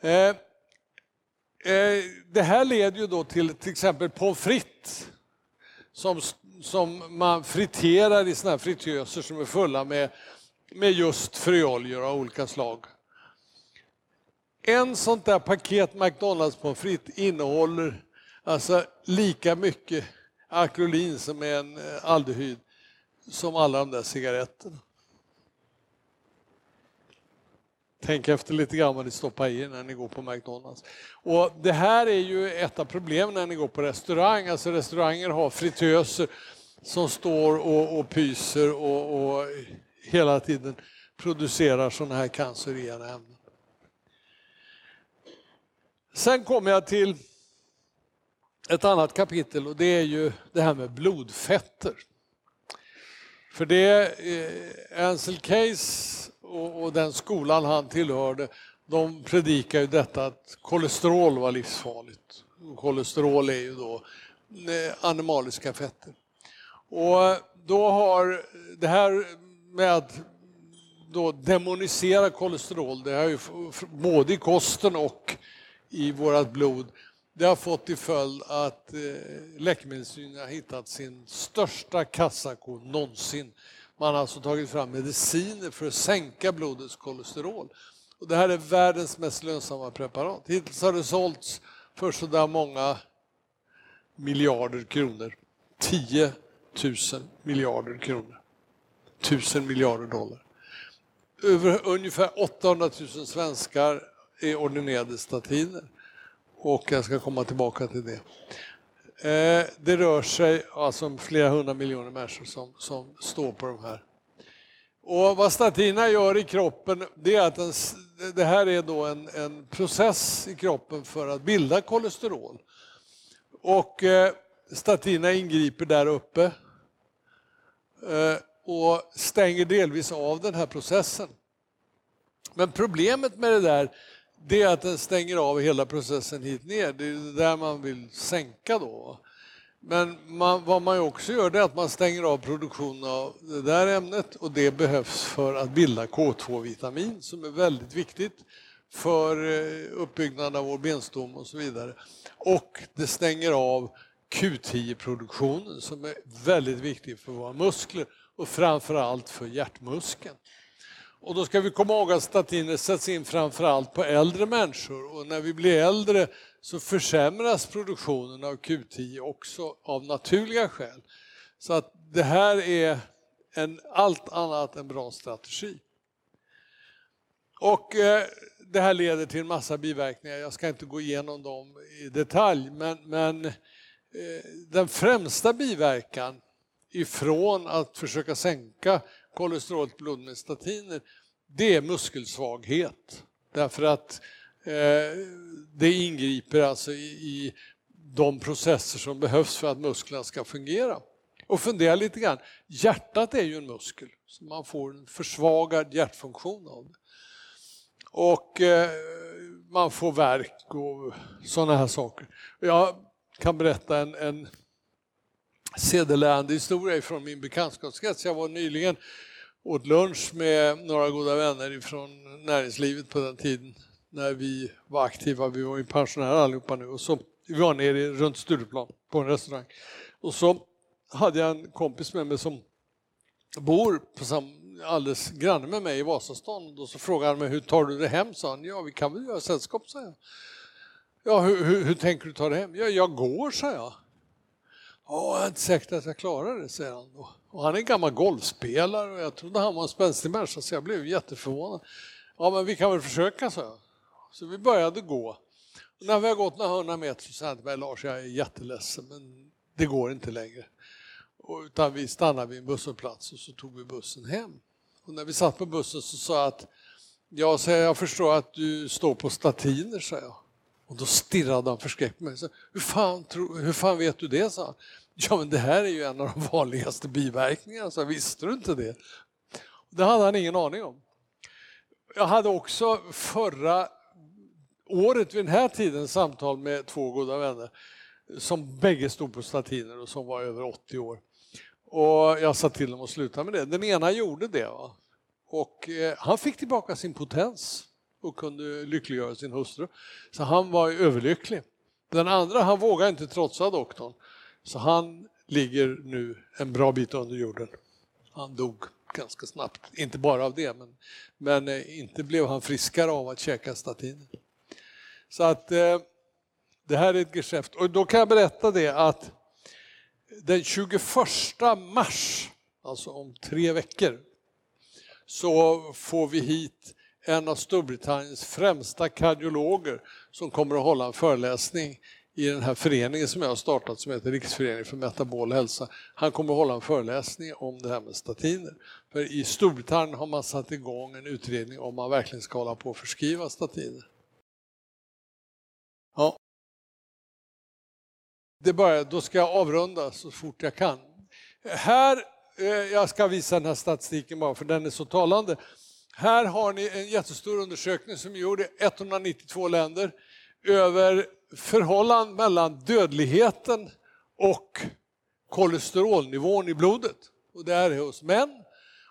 Eh, Eh, det här leder ju då till till exempel pommes frites som, som man friterar i såna här fritöser som är fulla med, med just fröoljor av olika slag. En sånt där paket McDonalds pommes frites innehåller alltså lika mycket akrolin som är en eh, aldehyd som alla de där cigaretterna. Tänk efter lite grann vad ni stoppar i när ni går på McDonalds. Och det här är ju ett av problemen när ni går på restaurang. Alltså restauranger har fritöser som står och, och pyser och, och hela tiden producerar sådana här cancerogena ämnen. Sen kommer jag till ett annat kapitel och det är ju det här med blodfetter. För det, eh, Ansel Case och, och, den skolan han tillhörde, de predikar ju detta att kolesterol var livsfarligt. Kolesterol är ju då eh, animaliska fetter. Och eh, då har det här med att då demonisera kolesterol, det har ju både i kosten och i vårt blod, det har fått till följd att eh, läkemedelsindustrin har hittat sin största kassako någonsin. Man har alltså tagit fram mediciner för att sänka blodets kolesterol. Och det här är världens mest lönsamma preparat. Hittills har det sålts för sådär många miljarder kronor. 10 000 miljarder kronor. 1000 miljarder dollar. Över ungefär 800 000 svenskar är ordinerade statiner. Och jag ska komma tillbaka till det. Eh, det rör sig alltså om flera hundra miljoner människor som, som står på de här. Och vad statinerna gör i kroppen, det är att den, det här är då en, en, process i kroppen för att bilda kolesterol. Och eh, ingriper där uppe eh, och stänger delvis av den här processen. Men problemet med det där det är att den stänger av hela processen hit ner. Det är där man vill sänka då. Men man, vad man också gör är att man stänger av produktionen av det där ämnet och det behövs för att bilda K2-vitamin som är väldigt viktigt för eh, uppbyggnaden av vår benstom och så vidare. Och det stänger av Q10-produktionen som är väldigt viktig för våra muskler och framförallt för hjärtmuskeln. Och då ska vi komma ihåg att statiner sätts in framförallt på äldre människor och när vi blir äldre så försämras produktionen av Q10 också av naturliga skäl. Så att det här är en allt annat än bra strategi. Och eh, det här leder till en massa biverkningar. Jag ska inte gå igenom dem i detalj men, men eh, den främsta biverkan ifrån att försöka sänka kolesterolet blod med statiner, det är muskelsvaghet. Därför att eh, det ingriper alltså i, i de processer som behövs för att musklerna ska fungera. Och fundera lite grann, hjärtat är ju en muskel, så man får en försvagad hjärtfunktion av det. Och eh, man får verk och sådana här saker. Jag kan berätta en, en sedelärande historia från min bekantskapskrets. Jag var nyligen åt lunch med några goda vänner från näringslivet på den tiden när vi var aktiva. Vi var ju pensionärer allihopa nu och så vi var nere runt Stureplan på en restaurang. Och så hade jag en kompis med mig som bor på sam, alldeles granne med mig i Vasastan. Och så frågade han mig hur tar du det hem? Sa han. Ja, vi kan väl göra sällskap, sa jag. Ja, hur, hur, hur tänker du ta det hem? Ja, jag går, sa jag. Ja, jag är inte säker att jag klarar det, säger han. Då. Och han är en gammal golfspelare och jag trodde han var en spänstig människa så jag blev jätteförvånad. Ja, men vi kan väl försöka, så. Så vi började gå. Och när vi har gått några hundra meter så sa han till mig, Lars, jag är jätteledsen men det går inte längre. Och, utan vi stannade vid en busshållplats och så tog vi bussen hem. Och när vi satt på bussen så sa jag att jag, så jag förstår att du står på statiner, sa jag. Och då stirrade han förskräckt på mig. Så, hur, fan, tro, hur fan vet du det? sa han. Ja, men det här är ju en av de vanligaste biverkningarna, så visste du inte det? Det hade han ingen aning om. Jag hade också förra året vid den här tiden samtal med två goda vänner som bägge stod på statiner och som var över 80 år. Och jag sa till dem att sluta med det. Den ena gjorde det. Va? Och eh, han fick tillbaka sin potens. och kunde lyckliggöra sin hustru. Så han var överlycklig. Den andra han vågade inte trotsa doktorn så han ligger nu en bra bit under jorden. Han dog ganska snabbt, inte bara av det men, men eh, inte blev han friskare av att käka statiner. Så att eh, det här är ett geschäft och då kan jag berätta det att den 21 mars, alltså om tre veckor, så får vi hit en av Storbritanniens främsta kardiologer som kommer att hålla en föreläsning i den här föreningen som jag har startat som heter Riksföreningen för metabol hälsa. Han kommer att hålla en föreläsning om det här med statiner. För i Storbritannien har man satt igång en utredning om man verkligen ska hålla på att förskriva statiner. Ja. Det börjar, då ska jag avrunda så fort jag kan. Här, eh, jag ska visa den här statistiken bara för den är så talande. Här har ni en jättestor undersökning som gjorde 192 länder över förhållande mellan dödligheten och kolesterolnivån i blodet. Och det här är hos män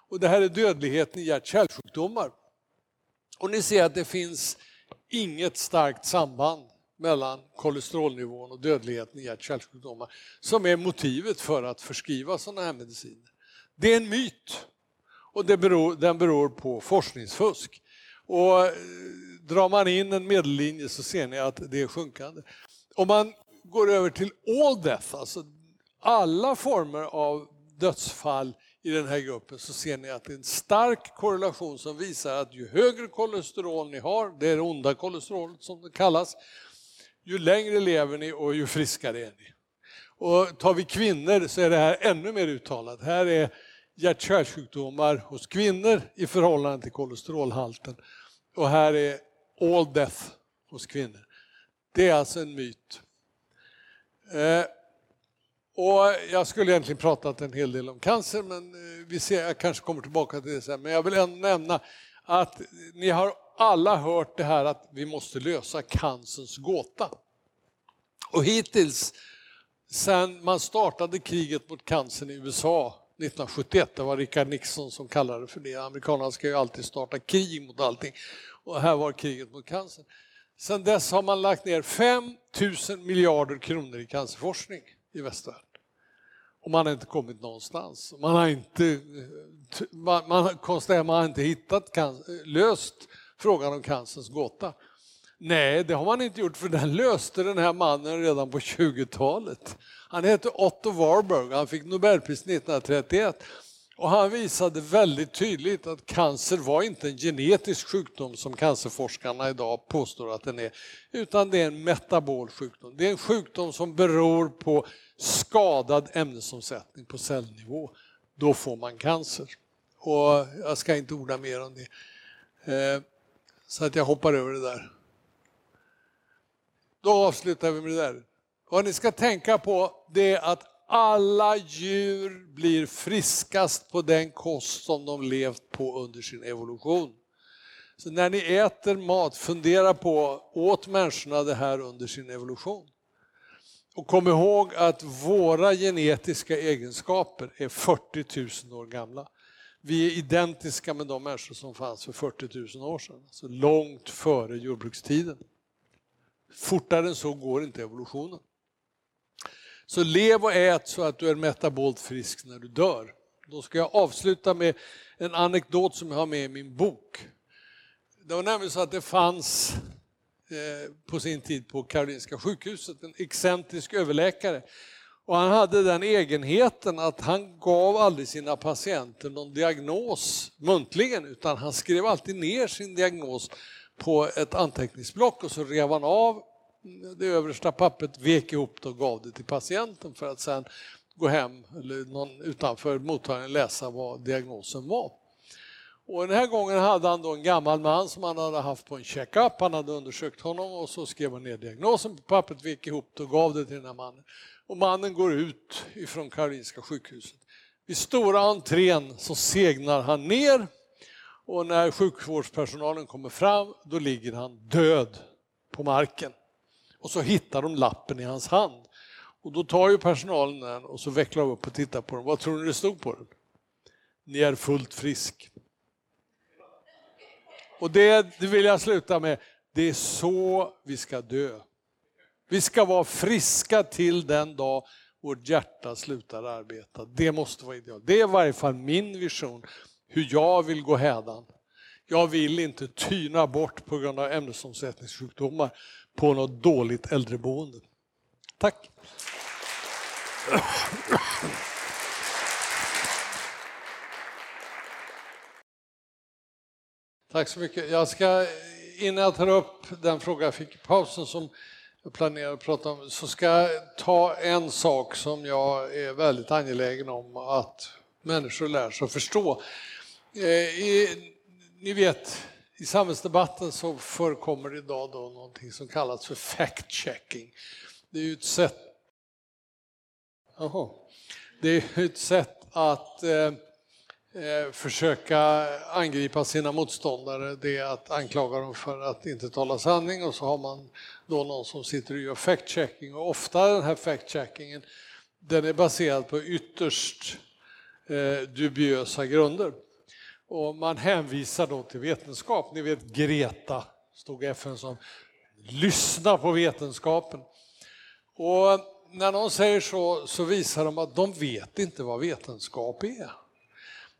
och det här är dödligheten i hjärt-kärlsjukdomar. Och ni ser att det finns inget starkt samband mellan kolesterolnivån och dödligheten i hjärt-kärlsjukdomar som är motivet för att förskriva sådana här mediciner. Det är en myt och det beror, den beror på forskningsfusk. Och eh, drar man in en medellinje så ser ni att det är sjunkande. Om man går över till all death, alltså alla former av dödsfall i den här gruppen så ser ni att det är en stark korrelation som visar att ju högre kolesterol ni har, det är det onda kolesterolet som det kallas, ju längre lever ni och ju friskare är ni. Och tar vi kvinnor så är det här ännu mer uttalat. Här är hjärt-kärlsjukdomar hos kvinnor i förhållande till kolesterolhalten. Och här är all death hos kvinnor. Det är alltså en myt. Eh, och jag skulle egentligen pratat en hel del om cancer, men eh, vi ser, jag kanske kommer tillbaka till det sen. Men jag vill ändå nämna att ni har alla hört det här att vi måste lösa cancerns gåta. Och hittills, sen man startade kriget mot cancern i USA 1971, det var Richard Nixon som kallade det för det. Amerikanerna ska ju alltid starta krig mot allting. Och här var kriget mot cancer. Sen dess har man lagt ner 5 000 miljarder kronor i cancerforskning i västvärlden. Och man har inte kommit någonstans. Man har inte, man, man konstaterar man har inte hittat, löst frågan om cancerns gåta. Nej, det har man inte gjort för den löste den här mannen redan på 20-talet. Han hette Otto Warburg, han fick Nobelpris 1931 och han visade väldigt tydligt att cancer var inte en genetisk sjukdom som cancerforskarna idag påstår att den är, utan det är en metabol sjukdom. Det är en sjukdom som beror på skadad ämnesomsättning på cellnivå. Då får man cancer. Och jag ska inte orda mer om det. Eh, så att jag hoppar över det där. Då avslutar vi med det där. Vad ni ska tänka på det är att alla djur blir friskast på den kost som de levt på under sin evolution. Så när ni äter mat, fundera på, åt människorna det här under sin evolution? Och kom ihåg att våra genetiska egenskaper är 40 000 år gamla. Vi är identiska med de människor som fanns för 40 000 år sedan, alltså långt före jordbrukstiden. Fortare än så går inte evolutionen. Så lev och ät så att du är metabolt frisk när du dör. Då ska jag avsluta med en anekdot som jag har med i min bok. Det var nämligen så att det fanns eh, på sin tid på Karolinska sjukhuset en excentrisk överläkare. Och han hade den egenheten att han gav aldrig sina patienter någon diagnos muntligen utan han skrev alltid ner sin diagnos på ett anteckningsblock och så rev han av det översta pappret, vek ihop det och gav det till patienten för att sen gå hem eller någon utanför mottagningen läsa vad diagnosen var. Och den här gången hade han då en gammal man som han hade haft på en checkup. Han hade undersökt honom och så skrev han ner diagnosen på pappret, vek ihop det och gav det till den här mannen. Och mannen går ut ifrån Karolinska sjukhuset. Vid stora entrén så segnar han ner och när sjukvårdspersonalen kommer fram då ligger han död på marken. Och så hittar de lappen i hans hand. Och då tar ju personalen den och så vecklar upp och tittar på den. Vad tror ni det stod på den? Ni är fullt frisk. Och det, det vill jag sluta med. Det är så vi ska dö. Vi ska vara friska till den dag vårt hjärta slutar arbeta. Det måste vara ideal. Det är i varje fall min vision, hur jag vill gå hädan. Jag vill inte tyna bort på grund av ämnesomsättningssjukdomar på något dåligt äldreboende. Tack! Tack så mycket. Jag ska, innan jag tar upp den fråga jag fick i pausen som jag planerar att prata om, så ska jag ta en sak som jag är väldigt angelägen om att människor lär sig att förstå. Eh, I, ni vet, i samhällsdebatten så förekommer det idag då någonting som kallas för fact-checking. Det är ju ett sätt, Aha. det är ett sätt att eh, Eh, försöka angripa sina motståndare, det är att anklaga dem för att inte tala sanning och så har man då någon som sitter och gör fact-checking och ofta den här fact-checkingen den är baserad på ytterst eh, dubiösa grunder. Och man hänvisar då till vetenskap. Ni vet Greta, stod FN som, lyssna på vetenskapen. Och när någon säger så, så visar de att de vet inte vad vetenskap är.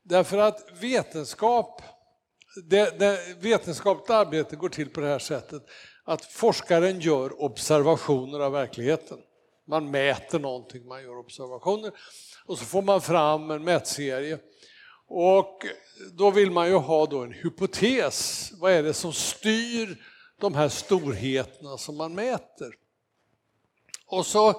Därför att vetenskap, det, det, vetenskapligt arbete går till på det här sättet att forskaren gör observationer av verkligheten. Man mäter någonting, man gör observationer och så får man fram en mätserie. Och då vill man ju ha då en hypotes. Vad är det som styr de här storheterna som man mäter? Och så eh,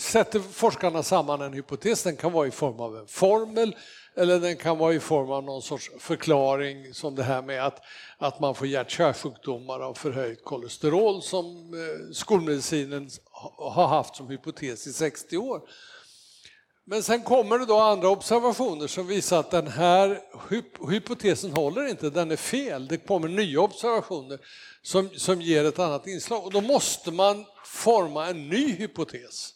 sätter forskarna samman en hypotes. Den kan vara i form av en formel eller den kan vara i form av någon sorts förklaring som det här med att, att man får hjärt-kärlsjukdomar av förhöjt kolesterol som eh, skolmedicinen har haft som hypotes i 60 år. Men sen kommer det då andra observationer som visar att den här hypotesen håller inte, den är fel. Det kommer nya observationer som, som ger ett annat inslag och då måste man forma en ny hypotes.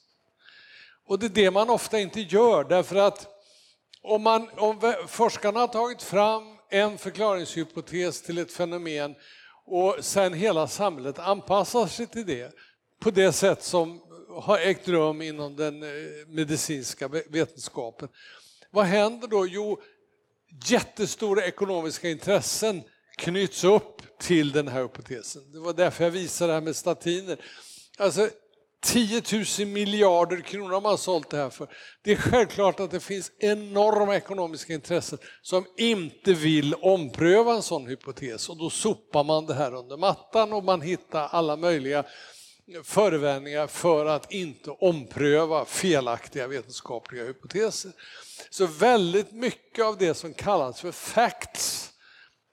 Och det är det man ofta inte gör därför att om, man, om forskarna har tagit fram en förklaringshypotes till ett fenomen och sen hela samhället anpassar sig till det på det sätt som har ägt rum inom den eh, medicinska vetenskapen. Vad händer då? Jo, jättestora ekonomiska intressen knyts upp till den här hypotesen. Det var därför jag visade det här med statiner. Alltså 10 000 miljarder kronor har man sålt det här för. Det är självklart att det finns enorma ekonomiska intressen som inte vill ompröva en sån hypotes och då sopar man det här under mattan och man hittar alla möjliga förevändningar för att inte ompröva felaktiga vetenskapliga hypoteser. Så väldigt mycket av det som kallas för facts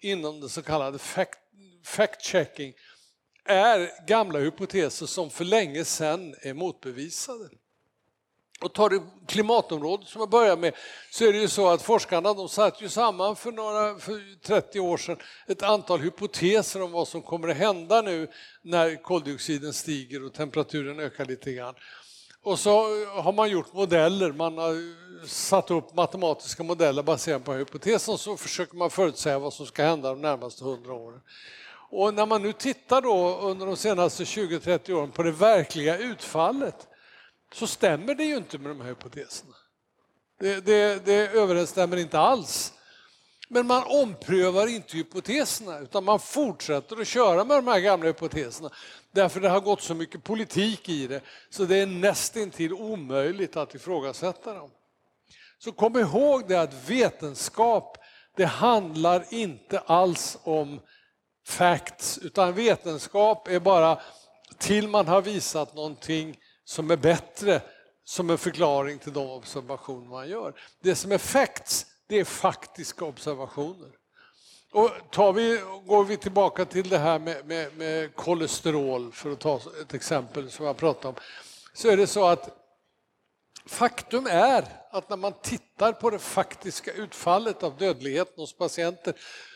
inom det så kallade fact-checking är gamla hypoteser som för länge sedan är motbevisade. Och tar du klimatområdet som jag börjar med så är det ju så att forskarna de satt ju samman för, några, för 30 år sedan ett antal hypoteser om vad som kommer att hända nu när koldioxiden stiger och temperaturen ökar lite grann. Och så har man gjort modeller, man har satt upp matematiska modeller baserat på hypotesen så försöker man förutsäga vad som ska hända de närmaste 100 åren. Och när man nu tittar då under de senaste 20-30 åren på det verkliga utfallet så stämmer det ju inte med de här hypoteserna. Det, det, det överensstämmer inte alls. Men man omprövar inte hypoteserna utan man fortsätter att köra med de här gamla hypoteserna. Därför det har gått så mycket politik i det så det är nästintill omöjligt att ifrågasätta dem. Så kom ihåg det att vetenskap, det handlar inte alls om facts, utan vetenskap är bara till man har visat någonting som är bättre som en förklaring till de observationer man gör. Det som är facts, det är faktiska observationer. Och tar vi, går vi tillbaka till det här med, med, med kolesterol, för att ta ett exempel som jag pratade om, så är det så att faktum är att när man tittar på det faktiska utfallet av dödligheten hos patienter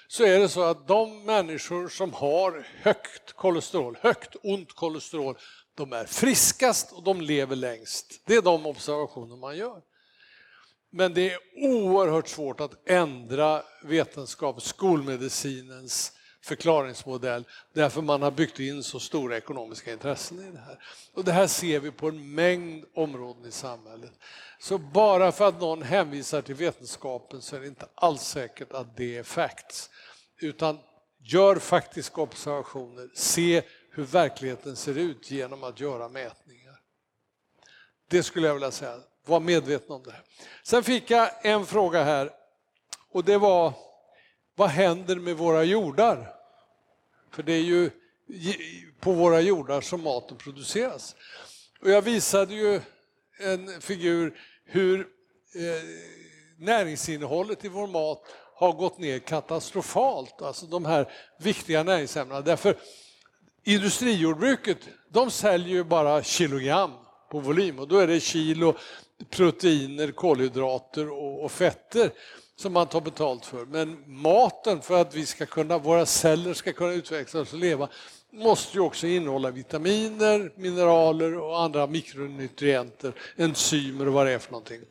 så är det så att de människor som har högt kolesterol, högt ont kolesterol, de är friskast och de lever längst. Det är de observationer man gör. Men det är oerhört svårt att ändra vetenskap, skolmedicinens förklaringsmodell därför man har byggt in så stora ekonomiska intressen i det här. Och det här ser vi på en mängd områden i samhället. Så bara för att någon hänvisar till vetenskapen så är det inte alls säkert att det är facts. Utan gör faktiska observationer, se hur verkligheten ser ut genom att göra mätningar. Det skulle jag vilja säga, var medveten om det. Här. Sen fick jag en fråga här och det var vad händer med våra jordar? För det är ju på våra jordar som maten produceras. Och jag visade ju en figur hur eh, näringsinnehållet i vår mat har gått ner katastrofalt, alltså de här viktiga näringsämnena. Därför industrijordbruket, de säljer ju bara kilogram på volym och då är det kilo proteiner, kolhydrater och, och fetter som man tar betalt för. Men maten för att vi ska kunna, våra celler ska kunna utvecklas och leva måste ju också innehålla vitaminer, mineraler och andra mikronutrienter, enzymer och vad det är för någonting.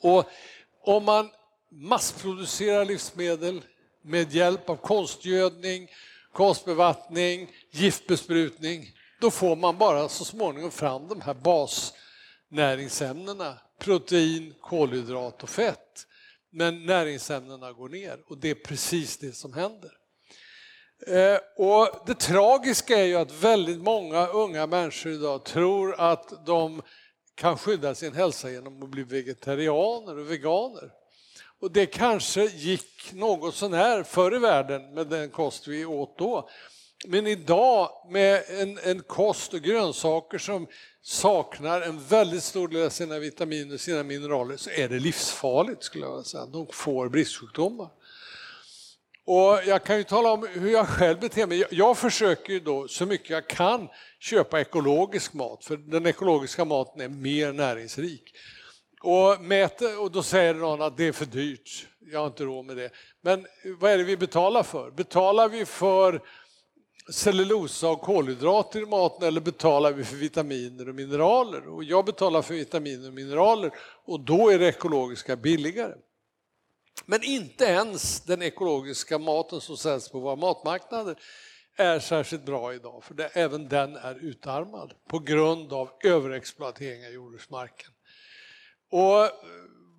Och om man massproducerar livsmedel med hjälp av konstgödning, konstbevattning, giftbesprutning, då får man bara så småningom fram de här basnäringsämnena, protein, kolhydrat och fett. Men näringsämnena går ner och det är precis det som händer. Eh, och det tragiska är ju att väldigt många unga människor idag tror att de kan skydda sin hälsa genom att bli vegetarianer och veganer. Och det kanske gick något sånär förr i världen med den kost vi åt då. Men idag med en, en kost och grönsaker som saknar en väldigt stor del av sina vitaminer och sina mineraler så är det livsfarligt skulle jag säga. De får bristsjukdomar. Och jag kan ju tala om hur jag själv beter mig. Jag försöker ju då så mycket jag kan köpa ekologisk mat för den ekologiska maten är mer näringsrik. Och, mäter, och då säger någon att det är för dyrt, jag har inte råd med det. Men vad är det vi betalar för? Betalar vi för cellulosa och kolhydrater i maten eller betalar vi för vitaminer och mineraler? Och jag betalar för vitaminer och mineraler och då är det ekologiska billigare. Men inte ens den ekologiska maten som säljs på våra matmarknader är särskilt bra idag, för det, även den är utarmad på grund av överexploatering av jordbruksmarken. Och eh,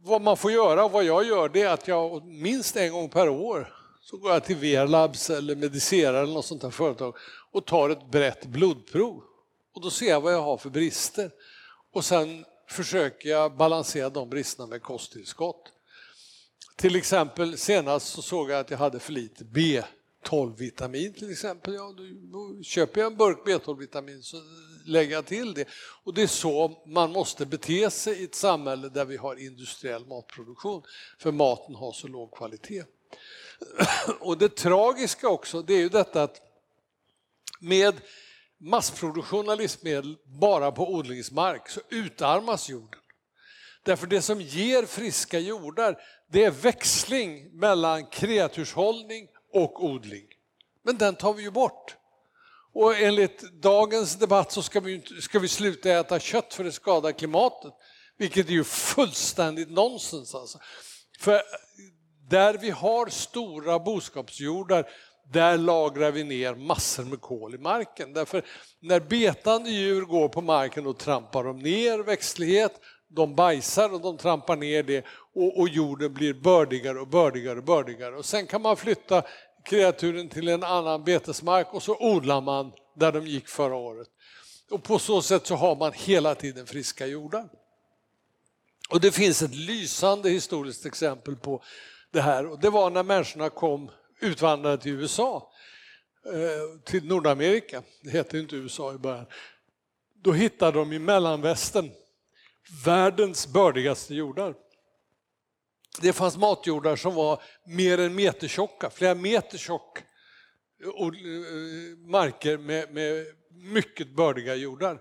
vad man får göra, och vad jag gör, det är att jag minst en gång per år så går jag till Verlabs eller Medicera eller något sånt här företag och tar ett brett blodprov. Och då ser jag vad jag har för brister. Och sen försöker jag balansera de bristerna med kosttillskott. Till exempel senast så såg jag att jag hade för lite B. B12-vitamin till exempel. Ja, då köper jag en burk B12-vitamin så lägger jag till det. Och det är så man måste bete sig i ett samhälle där vi har industriell matproduktion. För maten har så låg kvalitet. Och det tragiska också, det är ju detta att med massproduktion av livsmedel bara på odlingsmark så utarmas jorden. Därför det som ger friska jordar, det är växling mellan kreaturshållning och odling. Men den tar vi ju bort. Och enligt dagens debatt så ska vi, ska vi sluta äta kött för det skadar klimatet. Vilket är ju fullständigt nonsens alltså. För där vi har stora boskapsjordar, där lagrar vi ner massor med kol i marken. Därför när betande djur går på marken och trampar de ner växtlighet, de bajsar och de trampar ner det och, och jorden blir bördigare och bördigare och bördigare. Och sen kan man flytta kreaturen till en annan betesmark och så odlar man där de gick förra året. Och på så sätt så har man hela tiden friska jordar. Och det finns ett lysande historiskt exempel på det här och det var när människorna kom utvandrade till USA, eh, till Nordamerika, det hette inte USA i början. Då hittade de i mellanvästern världens bördigaste jordar. Det fanns matjordar som var mer än metertjocka, flera meter tjock eh, eh, marker med, med mycket bördiga jordar.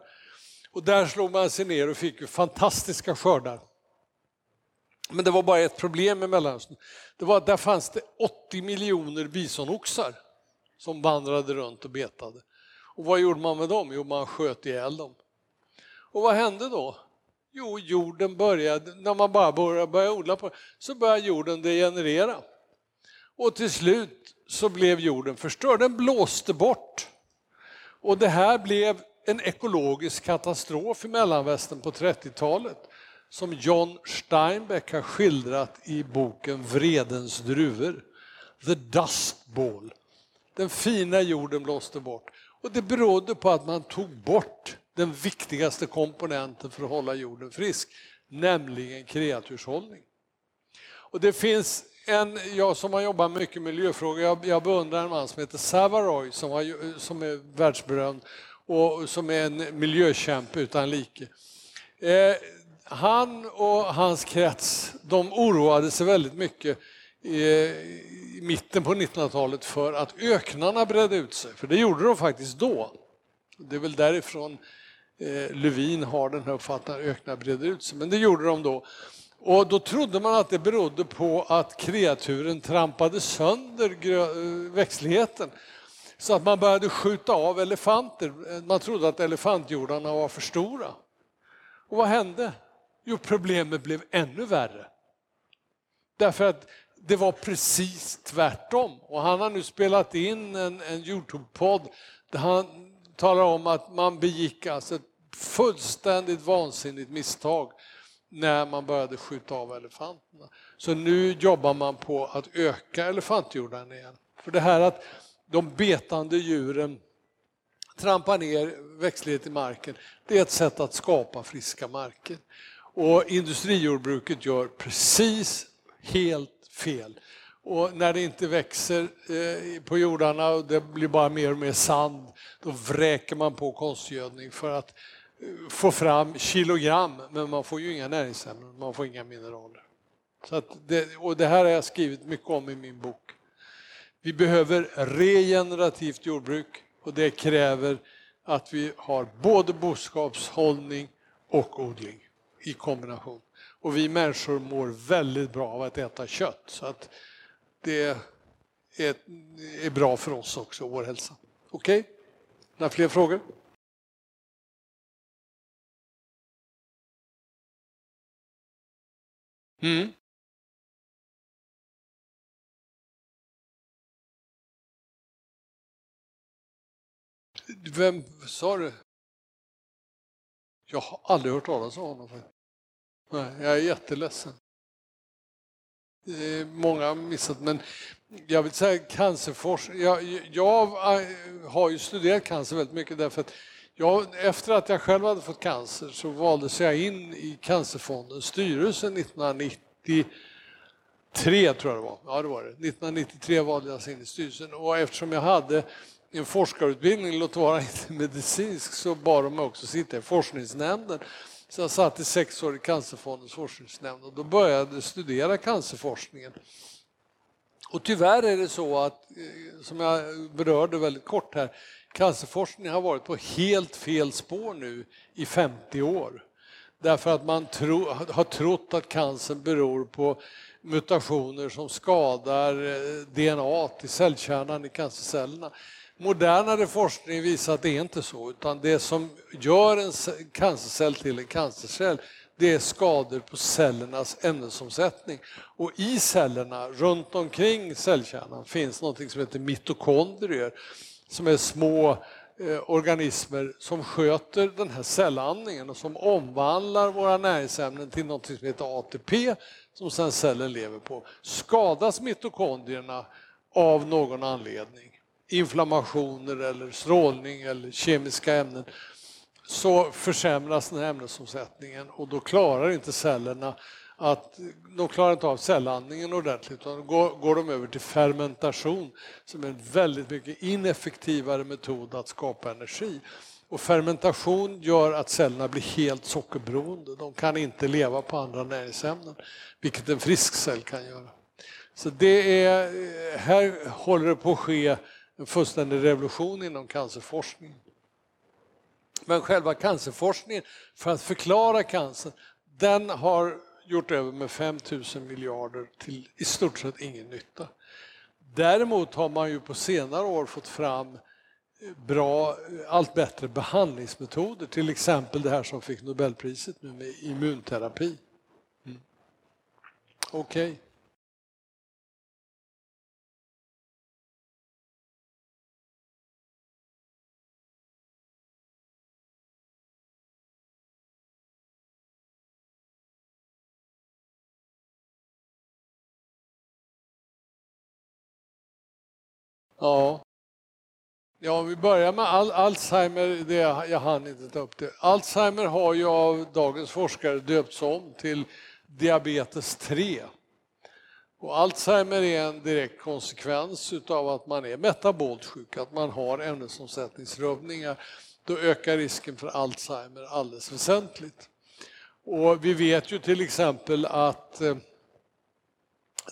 Och där slog man sig ner och fick fantastiska skördar. Men det var bara ett problem med Mellanöstern. Det var att där fanns det 80 miljoner bisonoxar som vandrade runt och betade. Och vad gjorde man med dem? Jo, man sköt ihjäl dem. Och vad hände då? Jo, jorden började, när man bara började, började odla på så började jorden degenerera. Och till slut så blev jorden förstörd, den blåste bort. Och det här blev en ekologisk katastrof i Mellanvästern på 30-talet som John Steinbeck har skildrat i boken Vredens druvor. The Dust Ball. Den fina jorden blåste bort. Och det berodde på att man tog bort den viktigaste komponenten för att hålla jorden frisk, nämligen kreaturshållning. Och det finns en, jag som har jobbat mycket med miljöfrågor, jag, jag beundrar en man som heter Savaroy som, har, som är världsberömd och som är en miljökämpe utan like. Eh, han och hans krets, de oroade sig väldigt mycket i mitten på 1900-talet för att öknarna bredde ut sig, för det gjorde de faktiskt då. Det är väl därifrån eh, har den här uppfattningen att öknar breder ut sig, men det gjorde de då. Och då trodde man att det berodde på att kreaturen trampade sönder eh, växtligheten. Så att man började skjuta av elefanter. Eh, man trodde att elefantjordarna var för stora. Och vad hände? Jo, problemet blev ännu värre. Därför att det var precis tvärtom. Och han har nu spelat in en, en Youtube-podd där han talar om att man begick alltså ett fullständigt vansinnigt misstag när man började skjuta av elefanterna. Så nu jobbar man på att öka elefantjorden igen. För det här att de betande djuren trampar ner växtlighet i marken, det är ett sätt att skapa friska marker. Och industrijordbruket gör precis helt fel. Och när det inte växer eh, på jordarna och det blir bara mer och mer sand, då vräker man på konstgödning för att få fram kilogram, men man får ju inga näringsämnen, man får inga mineraler. Så det, och det här har jag skrivit mycket om i min bok. Vi behöver regenerativt jordbruk och det kräver att vi har både boskapshållning och odling i kombination. Och vi människor mår väldigt bra av att äta kött. Så att det är, är bra för oss också, vår hälsa. Okej? Okay? Några fler frågor? Mm. Vem sa du? Jag har aldrig hört talas om honom. Nej, jag är jätteledsen. Många har missat, men jag vill säga cancerforskning. Jag, jag har ju studerat cancer väldigt mycket därför att Ja, efter att jag själv hade fått cancer så valdes jag in i Cancerfondens styrelse 1993 tror jag det var. Ja, det var det. 1993 valdes jag in i styrelsen och eftersom jag hade en forskarutbildning, låt vara inte medicinsk, så bad de mig också sitta i forskningsnämnden. Så jag satt i sex år i Cancerfondens forskningsnämnd och då började jag studera cancerforskningen. Och tyvärr är det så att, eh, som jag berörde väldigt kort här, cancerforskningen har varit på helt fel spår nu i 50 år. Därför att man tro, har trott att cancern beror på mutationer som skadar eh, DNA till cellkärnan i cancercellerna modernare forskning visar att det är inte så, utan det som gör en cancercell till en cancercell det är skador på cellernas ämnesomsättning. Och i cellerna, runt omkring cellkärnan, finns något som heter mitokondrier som är små eh, organismer som sköter den här cellandningen och som omvandlar våra näringsämnen till något som heter ATP som sen cellen lever på. Skadas mitokondrierna av någon anledning inflammationer eller strålning eller kemiska ämnen så försämras den här ämnesomsättningen och då klarar inte cellerna att de klarar inte av cellandningen ordentligt utan då går, går de över till fermentation som är en väldigt mycket ineffektivare metod att skapa energi. Och fermentation gör att cellerna blir helt sockerberoende. De kan inte leva på andra näringsämnen, vilket en frisk cell kan göra. Så det är, här håller det på att ske en fullständig revolution inom cancerforskning. Men själva cancerforskningen, för att förklara cancer, den har gjort över med 5 000 miljarder till i stort sett ingen nytta. Däremot har man ju på senare år fått fram eh, bra, eh, allt bättre behandlingsmetoder. Till exempel det här som fick Nobelpriset nu med immunterapi. Mm. Okej. Okay. Ja. Ja, vi börjar med Al Alzheimer, det jag hann inte ta upp det. Alzheimer har ju av dagens forskare döpts om till diabetes 3. Och Alzheimer är en direkt konsekvens av att man är metabolt sjuk, att man har ämnesomsättningsrubbningar. Då ökar risken för Alzheimer alldeles väsentligt. Och vi vet ju till exempel att eh,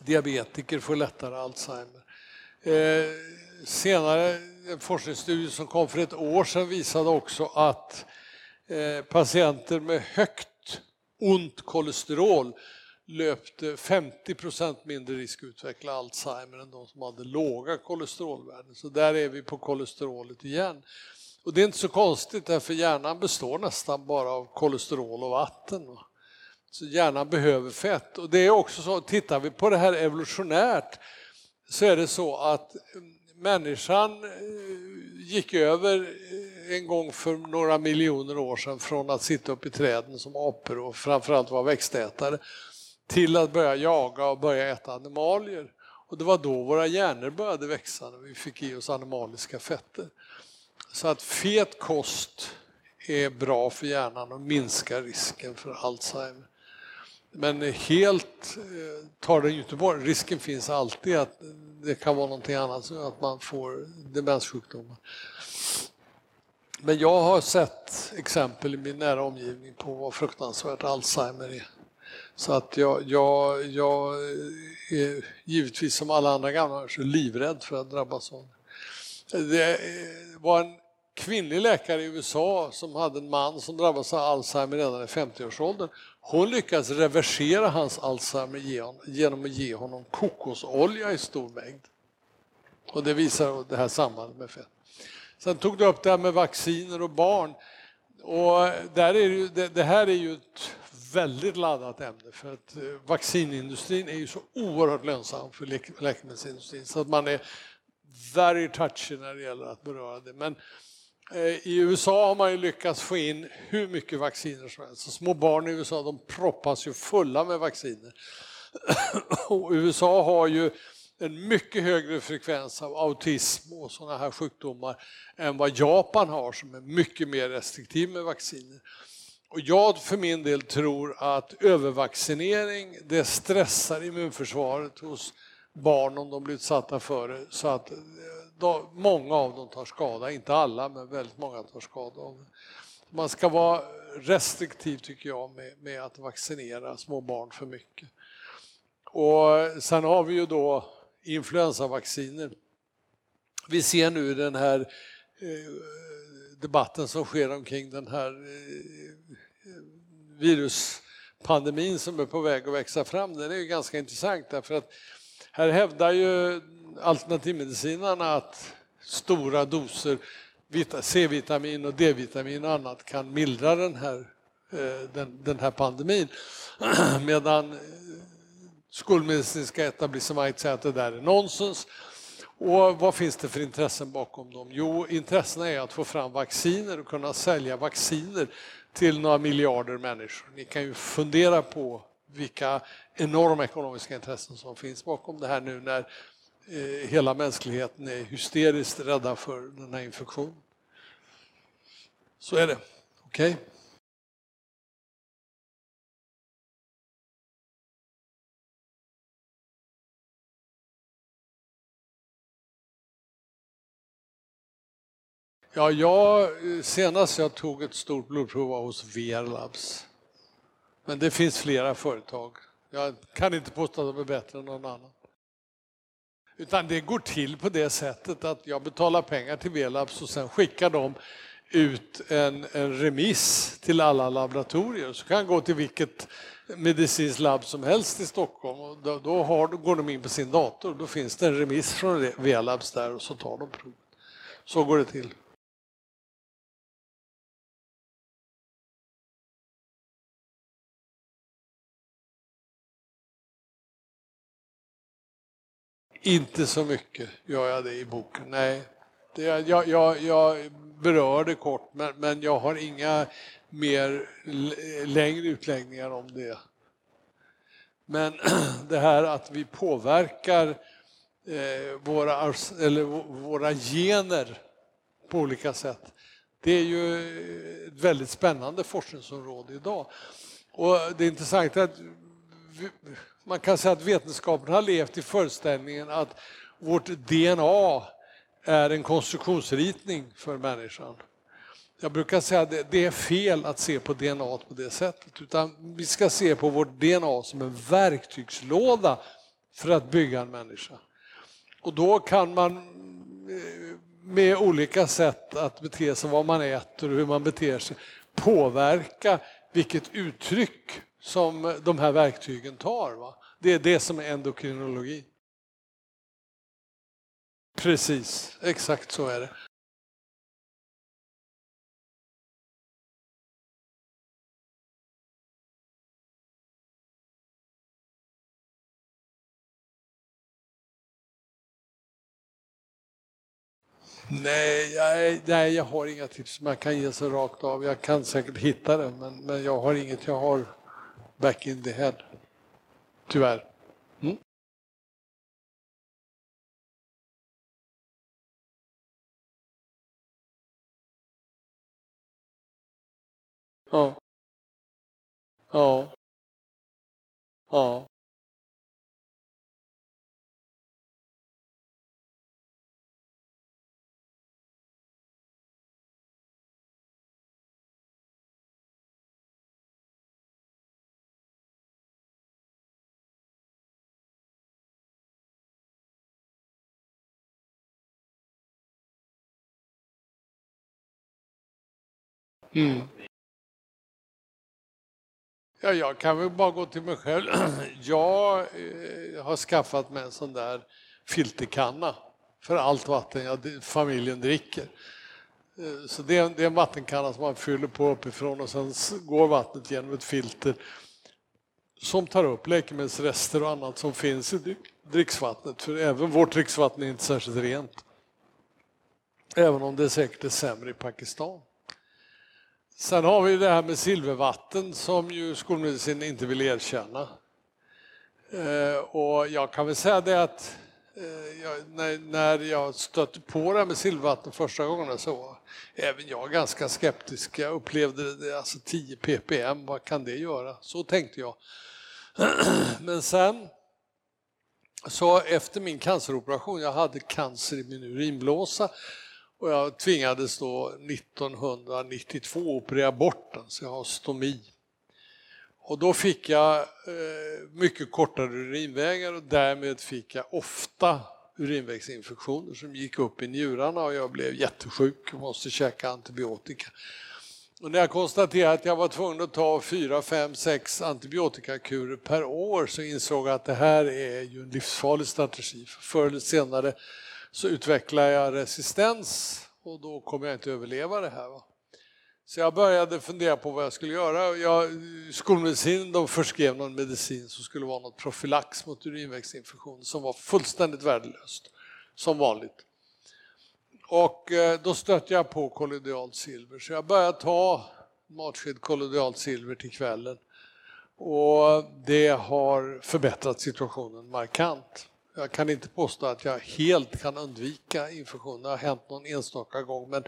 diabetiker får lättare Alzheimer. Eh, senare en forskningsstudie som kom för ett år sedan visade också att eh, patienter med högt ont kolesterol löpte 50 procent mindre risk att utveckla Alzheimer än de som hade låga kolesterolvärden. Så där är vi på kolesterolet igen. Och det är inte så konstigt därför hjärnan består nästan bara av kolesterol och vatten. Så hjärnan behöver fett. Och det är också så, tittar vi på det här evolutionärt så är det så att människan eh, gick över eh, en gång för några miljoner år sedan från att sitta upp i träden som apor och framförallt vara växtätare till att börja jaga och börja äta animalier. Och det var då våra hjärnor började växa när vi fick i oss animaliska fetter. Så att fet kost är bra för hjärnan och minskar risken för Alzheimer. Men helt eh, tar den ju inte bort, risken finns alltid att det kan vara någonting annat, så att man får demenssjukdomar. Men jag har sett exempel i min nära omgivning på vad fruktansvärt Alzheimer är. Så att jag, jag, jag är givetvis som alla andra gamla så livrädd för att drabbas av det. Det var en kvinnlig läkare i USA som hade en man som drabbades av Alzheimer redan i 50-årsåldern. Hon lyckades reversera hans Alzheimer genom att ge honom kokosolja i stor mängd. Och det visar det här sambandet med fett. Sen tog du upp det här med vacciner och barn. Och där är det, det, det här är ju ett väldigt laddat ämne för att eh, vaccinindustrin är ju så oerhört lönsam för läkemedelsindustrin så att man är very touchy när det gäller att beröra det. Men Eh, I USA har man ju lyckats få in hur mycket vacciner som helst. Så små barn i USA de proppas ju fulla med vacciner. Och USA har ju en mycket högre frekvens av autism och sådana här sjukdomar än vad Japan har som är mycket mer restriktiv med vacciner. Och jag för min del tror att övervaccinering det stressar immunförsvaret hos barn om de blir utsatta för det så att eh, då, många av dem tar skada, inte alla men väldigt många tar skada av det. Man ska vara restriktiv tycker jag med, med att vaccinera små barn för mycket. Och sen har vi ju då influensavacciner. Vi ser nu den här eh, debatten som sker omkring den här eh, viruspandemin som är på väg att växa fram. Den är ju ganska intressant därför att här hävdar ju alternativmedicinarna att stora doser C-vitamin och D-vitamin och annat kan mildra den här, eh, den, den här pandemin. Medan eh, skolmedicinska etablissemanget säger att det där är nonsens. Och vad finns det för intressen bakom dem? Jo, intressena är att få fram vacciner och kunna sälja vacciner till några miljarder människor. Ni kan ju fundera på vilka enorma ekonomiska intressen som finns bakom det här nu när Eh, hela mänskligheten är hysteriskt rädda för den här infektionen. Så är det. Okej? Okay? Ja, jag, eh, senast jag tog ett stort blodprov var hos VR Labs. Men det finns flera företag. Jag kan inte påstå att de är bättre än någon annan. Utan det går till på det sättet att jag betalar pengar till Velabs och sen skickar de ut en, en remiss till alla laboratorier. Så kan jag gå till vilket medicinskt labb som helst i Stockholm och då, då, har, då går de in på sin dator. Då finns det en remiss från Velabs där och så tar de provet. Så går det till. Inte så mycket gör jag det i boken, nej. Det, jag, jag, jag berör det kort, men, men jag har inga mer längre utläggningar om det. Men det här att vi påverkar eh, våra, eller våra gener på olika sätt, det är ju eh, ett väldigt spännande forskningsområde idag. Och det är intressant att man kan säga att vetenskapen har levt i föreställningen att vårt DNA är en konstruktionsritning för människan. Jag brukar säga att det är fel att se på DNA på det sättet, utan vi ska se på vårt DNA som en verktygslåda för att bygga en människa. Och då kan man eh, med olika sätt att bete sig, vad man äter och hur man beter sig, påverka vilket uttryck som de här verktygen tar. Va? Det är det som är endokrinologi. Precis, exakt så är det. Nej jag, nej, jag har inga tips man kan ge sig rakt av. Jag kan säkert hitta det, men, men jag har inget jag har back in the head. Tyvärr. Ja. Ja. Ja. Mm. Ja, jag kan väl bara gå till mig själv. Jag eh, har skaffat mig en sån där filterkanna för allt vatten jag, familjen dricker. Eh, så det är, en, det är en vattenkanna som man fyller på uppifrån och sen går vattnet genom ett filter som tar upp läkemedelsrester och annat som finns i dricksvattnet. För även vårt dricksvatten är inte särskilt rent. Även om det säkert är sämre i Pakistan. Sen har vi det här med silvervatten som ju skolmedicin inte vill erkänna. Eh, och jag kan väl säga det att eh, när, när jag stötte på det här med silvervatten första gången så var även jag ganska skeptisk. Jag upplevde det, alltså 10 ppm, vad kan det göra? Så tänkte jag. Men sen så efter min canceroperation, jag hade cancer i min urinblåsa och jag tvingades då 1992 operera bort den, så jag har stomi. Och då fick jag eh, mycket kortare urinvägar och därmed fick jag ofta urinvägsinfektioner som gick upp i njurarna och jag blev jättesjuk och måste käka antibiotika. Och när jag konstaterade att jag var tvungen att ta fyra, fem, sex antibiotikakurer per år så insåg jag att det här är ju en livsfarlig strategi. För förr eller senare så utvecklar jag resistens och då kommer jag inte överleva det här. Va? Så jag började fundera på vad jag skulle göra. Jag, skolmedicin de förskrev någon medicin som skulle vara något profylax mot urinvägsinfektion som var fullständigt värdelöst, som vanligt. Och eh, då stötte jag på kollodialt silver så jag började ta matsked kollodialt silver till kvällen. Och eh, det har förbättrat situationen markant. Jag kan inte påstå att jag helt kan undvika infektion. Det har hänt någon enstaka gång men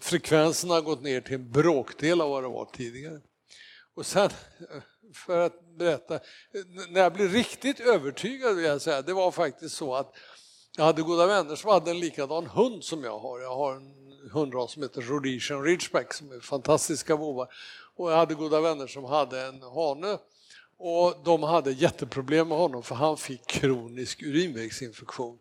frekvensen har gått ner till en bråkdel av vad det var tidigare. Och sen, för att berätta, när jag blev riktigt övertygad vill jag säga, det var faktiskt så att jag hade goda vänner som hade en likadan hund som jag har. Jag har en hundras som heter Rhodesian Ridgeback som är fantastiska vovvar. Och jag hade goda vänner som hade en hane och de hade jätteproblem med honom för han fick kronisk urinvägsinfektion.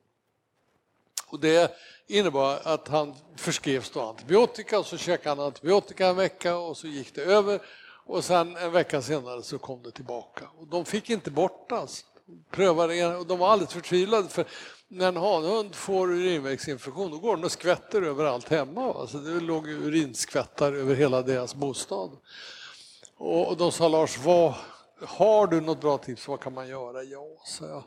Och det innebar att han förskrevs då antibiotika och så käkade han antibiotika en vecka och så gick det över och sen en vecka senare så kom det tillbaka. Och de fick inte bort det alltså. Prövade och de var alldeles förtvivlade för när en hanhund får urinvägsinfektion då går den och skvätter överallt hemma. Alltså det låg urinskvättar över hela deras bostad. Och de sa Lars, vad, har du något bra tips, vad kan man göra? Ja, så jag.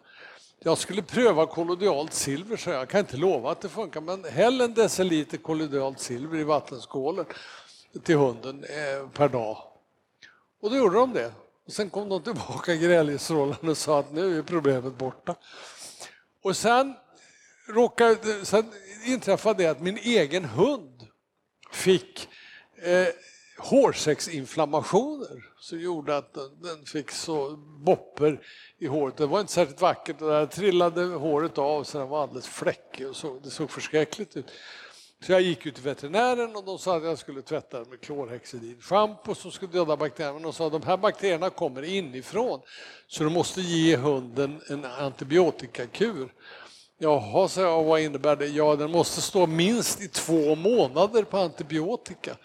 Jag skulle pröva kollodialt silver, så jag kan inte lova att det funkar, men häll en deciliter kollodialt silver i vattenskålen till hunden eh, per dag. Och då gjorde de det. Och sen kom de tillbaka gräljestrålande och sa att nu är problemet borta. Och sen, råkade, sen inträffade det att min egen hund fick eh, hårsäcksinflammationer som gjorde att den fick så bopper i håret. Det var inte särskilt vackert och där trillade håret av så den var alldeles fläckig och så, det såg förskräckligt ut. Så jag gick ut till veterinären och de sa att jag skulle tvätta den med klorhexidin schampo som skulle döda bakterierna. Men de sa att de här bakterierna kommer inifrån så du måste ge hunden en antibiotikakur. Jaha, sa jag, vad innebär det? Ja, den måste stå minst i två månader på antibiotika.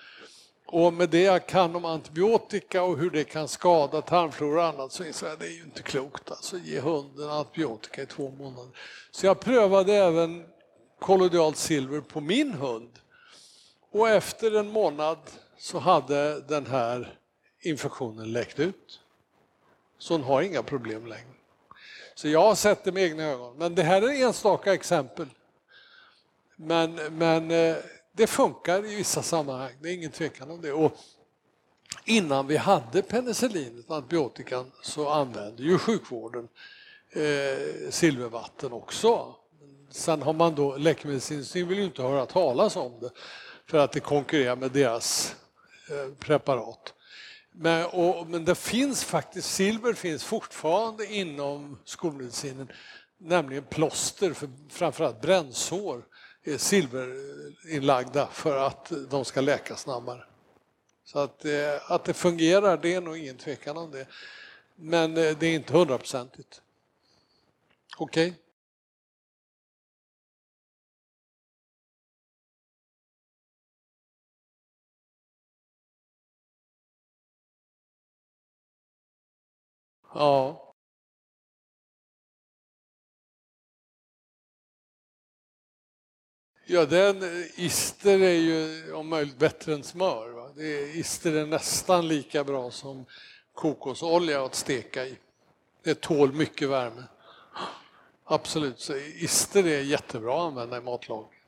Och med det jag kan om antibiotika och hur det kan skada tarmflora och annat så inser jag att det är ju inte klokt. Alltså ge hunden antibiotika i två månader. Så jag prövade även kollodialt silver på min hund. Och efter en månad så hade den här infektionen läckt ut. Så hon har inga problem längre. Så jag har sett det med egna ögon. Men det här är enstaka exempel. Men, men eh, det funkar i vissa sammanhang, det är ingen tvekan om det. Och innan vi hade penicillinet, antibiotikan, så använde ju sjukvården eh, silvervatten också. Sen har man då, läkemedelsindustrin vill ju inte höra talas om det för att det konkurrerar med deras eh, preparat. Men, och, men det finns faktiskt, silver finns fortfarande inom skolmedicinen, nämligen plåster för framförallt brännsår Eh, silverinlagda för att de ska läka snabbare. Så att, eh, att det fungerar, det är nog ingen tvekan om det. Men eh, det är inte hundraprocentigt. Okej? Okay? Ja. Ja, den eh, ister är ju om möjligt bättre än smör. Va? Det är, ister är nästan lika bra som kokosolja att steka i. Det tål mycket värme. Absolut, så ister är jättebra att använda i matlagning.